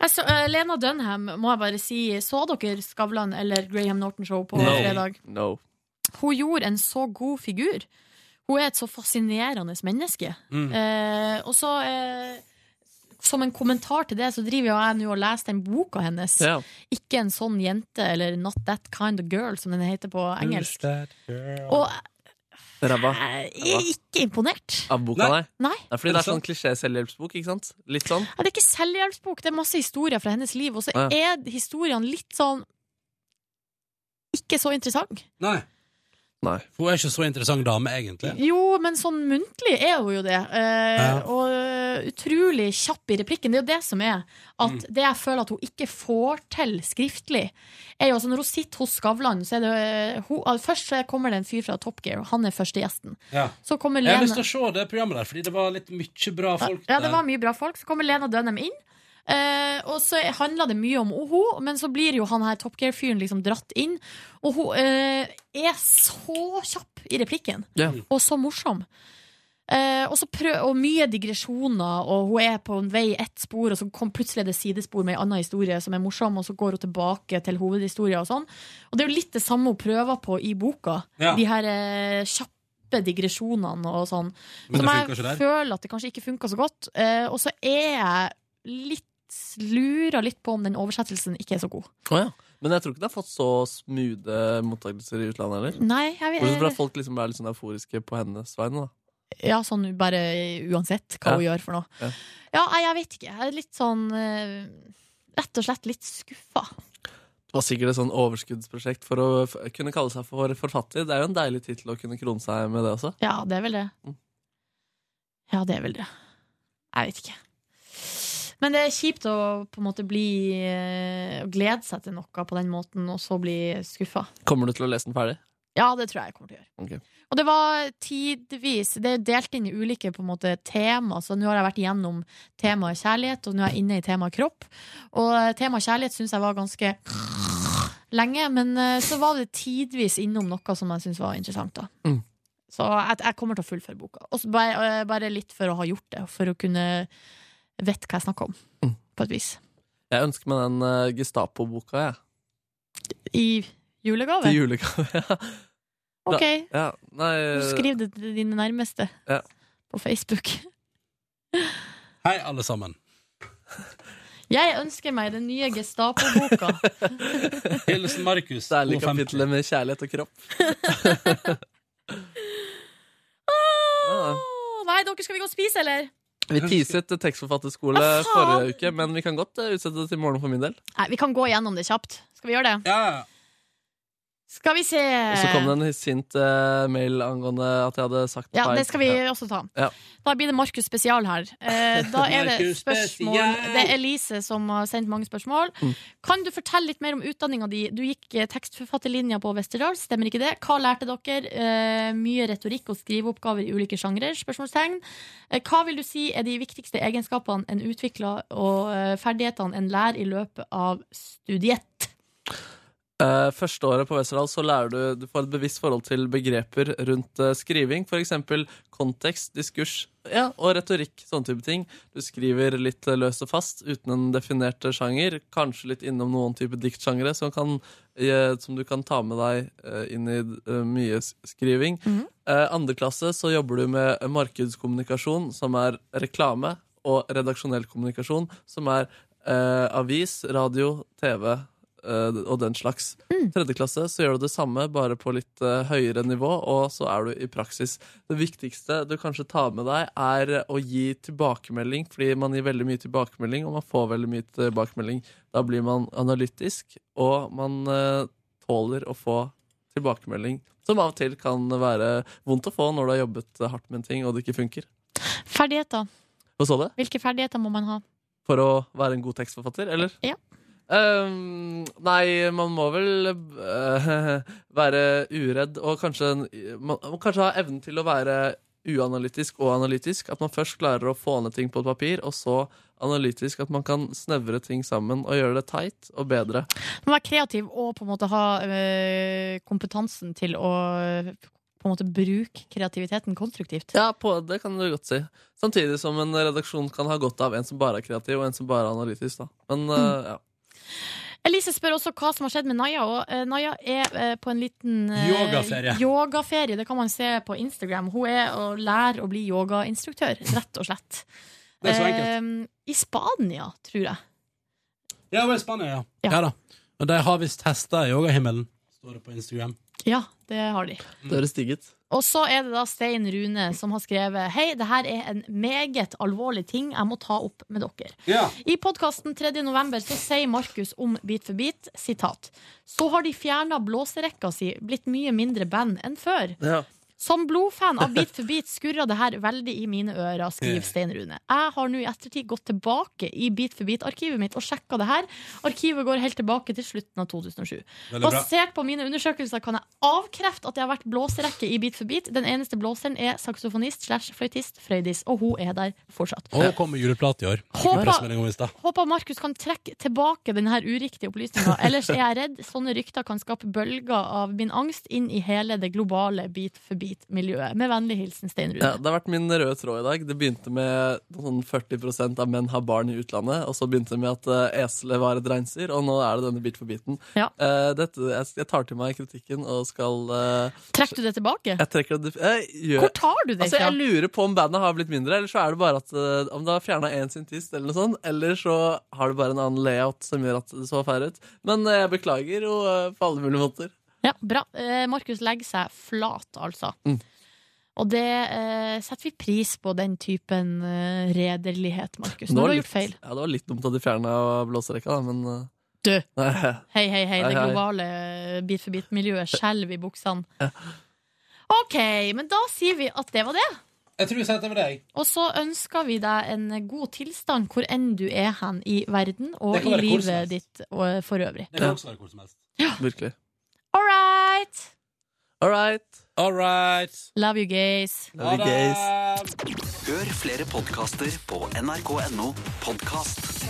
Altså, så, Lena Dunham, må jeg bare si, så dere Skavlan eller Graham Norton Show på No. fredag? No. Hun gjorde en så god figur. Hun er et så fascinerende menneske. Mm. Eh, og så, eh, som en kommentar til det, så driver jeg nå og leser den boka hennes. Ja. Ikke en sånn jente, eller Not That Kind of Girl, som den heter på engelsk. Og Ræva. jeg er ikke imponert. Av boka, nei? Nei. Det er fordi det er sånn klisjé-selvhjelpsbok, ikke sant? Litt sånn. Ja, det er ikke selvhjelpsbok, det er masse historier fra hennes liv, og så Ja. er historiene litt sånn ikke så interessant. Nei. Nei. For hun er ikke så interessant dame, egentlig. Jo, men sånn muntlig er hun jo det. Eh, Ja. Og utrolig kjapp i replikken. Det er jo det som er at Mm. det jeg føler at hun ikke får til skriftlig, er jo altså når hun sitter hos Skavlan, så er det eh, hun, ah, Først så kommer det en fyr fra Top Gear, og han er første gjesten. Ja. Så kommer Jeg har lyst til å se det programmet der, fordi det var litt mye bra folk Ja, det var mye bra folk. Så kommer Lena Dunham inn. Eh, og så handla det mye om henne, men så blir jo han her Top Gear-fyren liksom dratt inn. Og hun eh, er så kjapp i replikken, Ja. og så morsom. Eh, og, så prøv, og mye digresjoner, og hun er på en vei ett spor, og så kom plutselig det sidespor med en annen historie som er morsom, og så går hun tilbake til hovedhistoria og sånn. Og det er jo litt det samme hun prøver på i boka. Ja. De her eh, kjappe digresjonene og sånn. Som jeg føler at det kanskje ikke funka så godt. Eh, og så er jeg litt lurer litt på om den oversettelsen ikke er så god. Oh, ja. Men jeg tror ikke det har fått så smoothe mottakelser i utlandet heller. Nei, jeg, Bortsett fra at folk liksom er litt sånn euforiske på hennes vegne, da. Ja, sånn bare uansett hva Ja. hun gjør for noe. Ja. Ja, jeg vet ikke. Jeg er litt sånn eh, Rett og slett litt skuffa. Det var sikkert et sånn overskuddsprosjekt for å kunne kalle seg for forfatter. Det er jo en deilig tittel å kunne krone seg med det også. Ja, det er vel det. Mm. Ja, det er vel det. Jeg vet ikke. Men det er kjipt å på en måte bli eh, Å glede seg til noe på den måten, og så bli skuffa. Kommer du til å lese den ferdig? Ja, det tror jeg jeg kommer til å gjøre. Okay. Og det var tidvis Det er delt inn i ulike på en måte tema. Så nå har jeg vært igjennom temaet kjærlighet, og nå er jeg inne i temaet kropp. Og eh, temaet kjærlighet syns jeg var ganske lenge, men eh, så var det tidvis innom noe som jeg syns var interessant. da Mm. Så jeg, jeg kommer til å fullføre boka. Også bare, bare litt for å ha gjort det, for å kunne vite hva jeg snakker om. Mm. På et vis. Jeg ønsker meg den uh, Gestapo-boka, jeg. I julegave? Til julegave. <laughs> ja. Ok. Ja, nei Du Skriv det til dine nærmeste Ja. på Facebook. <laughs> Hei, alle sammen. Jeg ønsker meg den nye Gestapo-boka. <laughs> Hilsen Markus. Særlig 52. kapitlet med kjærlighet og kropp. Åh, Nei, dere, skal vi gå og spise, eller? Vi teaset tekstforfatterskole Hva faen? forrige uke, men vi kan godt eh, utsette det til morgen for min del. Nei, vi kan gå gjennom det kjapt. Skal vi gjøre det? Skal vi se Og så kom det en sint uh, mail angående at jeg hadde sagt Ja, det skal vi Ja. også ta. Ja. Da blir det Markus spesial her. Uh, da er det spørsmål. Det er Elise som har sendt mange spørsmål. Mm. Kan du fortelle litt mer om utdanninga di? Du gikk eh, tekstforfatterlinja på Westerdals, stemmer ikke det? Hva lærte dere? Uh, mye retorikk og skriveoppgaver i ulike sjangre? Spørsmålstegn. Hva vil du si er de viktigste egenskapene en utvikler, og ferdighetene en lærer i løpet av studiett? Eh, første året på Westerdal så lærer du Du får et bevisst forhold til begreper rundt uh, skriving. Eksempel kontekst, diskurs ja, og retorikk. Sånne type ting. Du skriver litt uh, løst og fast uten en definert eh, sjanger. Kanskje litt innom noen type diktsjangre som, kan, uh, som du kan ta med deg inn i mye skriving. Eh, andre klasse så jobber du med markedskommunikasjon, som er reklame, og redaksjonell kommunikasjon, som er avis, radio, TV og den slags. Tredje klasse så gjør du det samme, bare på litt eh, høyere nivå, og så er du i praksis. Det viktigste du kanskje tar med deg, er å gi tilbakemelding, fordi man gir veldig mye tilbakemelding, og man får veldig mye tilbakemelding. Da blir man analytisk, og man eh, tåler å få tilbakemelding. Som av og til kan være vondt å få når du har jobbet hardt med en ting, og det ikke funker. Ferdigheter. Hvilke ferdigheter må man ha? For å være en god tekstforfatter, eller? Ja. Ehm, nei, man må vel uh, <laughs> være uredd og kanskje, man må kanskje ha evnen til å være uanalytisk og analytisk. At man først klarer å få ned ting på et papir, og så analytisk. At man kan snevre ting sammen og gjøre det tight og bedre. Man må være kreativ og på en måte ha øh, kompetansen til å på en måte bruke kreativiteten konstruktivt. Ja, på, det kan du godt si. Samtidig som en redaksjon kan ha godt av en som bare er kreativ, og en som bare er analytisk. Da. Men eh, ja. Elise spør også hva som har skjedd med Naya. Og eh, Naya er eh, på en liten eh, Yogaferie. yogaferie. Det kan man se på Instagram. Hun er og lærer å bli yogainstruktør, rett og slett. Det er så enkelt. Eh, I Spania, tror jeg. Ja, hun er i Spania, ja. ja. da. Og de har visst hester i yogahimmelen, står det på Instagram. Ja, det har de. Det høres digg ut. Og så er det da Stein Rune som har skrevet Hei, det her er en meget alvorlig ting jeg må ta opp med dere. Ja. I podkasten 3. november så sier Markus om Bit for bit sitat Så har de fjerna blåserekka si, blitt mye mindre band enn før. Ja. Som blodfan av Beat for beat skurra det her veldig i mine ører, skriver. Stein Rune. Jeg har nå i ettertid gått tilbake i Beat for beat-arkivet mitt og sjekka det her. Arkivet går helt tilbake til slutten av 2007. Basert på mine undersøkelser kan jeg avkrefte at det har vært blåserekke i Beat for beat. Den eneste blåseren er saksofonist slash fløytist Frøydis, og hun er der fortsatt. Og hun kommer juleplate i år. Håper-. Håper Markus kan trekke tilbake denne uriktige opplysninga. Ellers er jeg redd sånne rykter kan skape bølger av min angst inn i hele det globale Beat for beat-miljøet. Med vennlig hilsen Stein Rune. Ja, det har vært min røde tråd i dag. Det begynte med sånn 40% av menn har barn i utlandet. Og så begynte det med at uh, eselet var et reinsdyr, og nå er det denne Bit for biten. Ja. Uh, dette, jeg, jeg tar til meg kritikken og skal uh, Trekker du det tilbake? Jeg trekker det jeg, gjør, Hvor tar du det altså. Jeg lurer på om bandet har blitt mindre, eller så er det bare at uh, om det har fjerna én syntist, eller noe sånt, eller så har det bare en annen layout som gjør at det så færre ut. Men jeg beklager jo på alle mulige måter. Ja, bra. Eh, Markus legger seg flat, altså. Mm. Og det eh, setter vi pris på, den typen eh, redelighet, Markus. Nå Når du har gjort feil. Ja, det var litt dumt at de fjerna blåserekka, da, men uh... Du. Nei, Hei, hei, hei. Hei, Det globale bit for bit-miljøet skjelver i buksene. OK, men da sier vi at det var det. Jeg tror vi sier at det var deg. Og så ønsker vi deg en god tilstand hvor enn du er hen i verden og i livet ditt og for øvrig. Det kan også være hvor som helst. Ja. virkelig. All right! All right. All right. Love you gays. Love you gays. Hør flere podkaster på nrk.no podkast.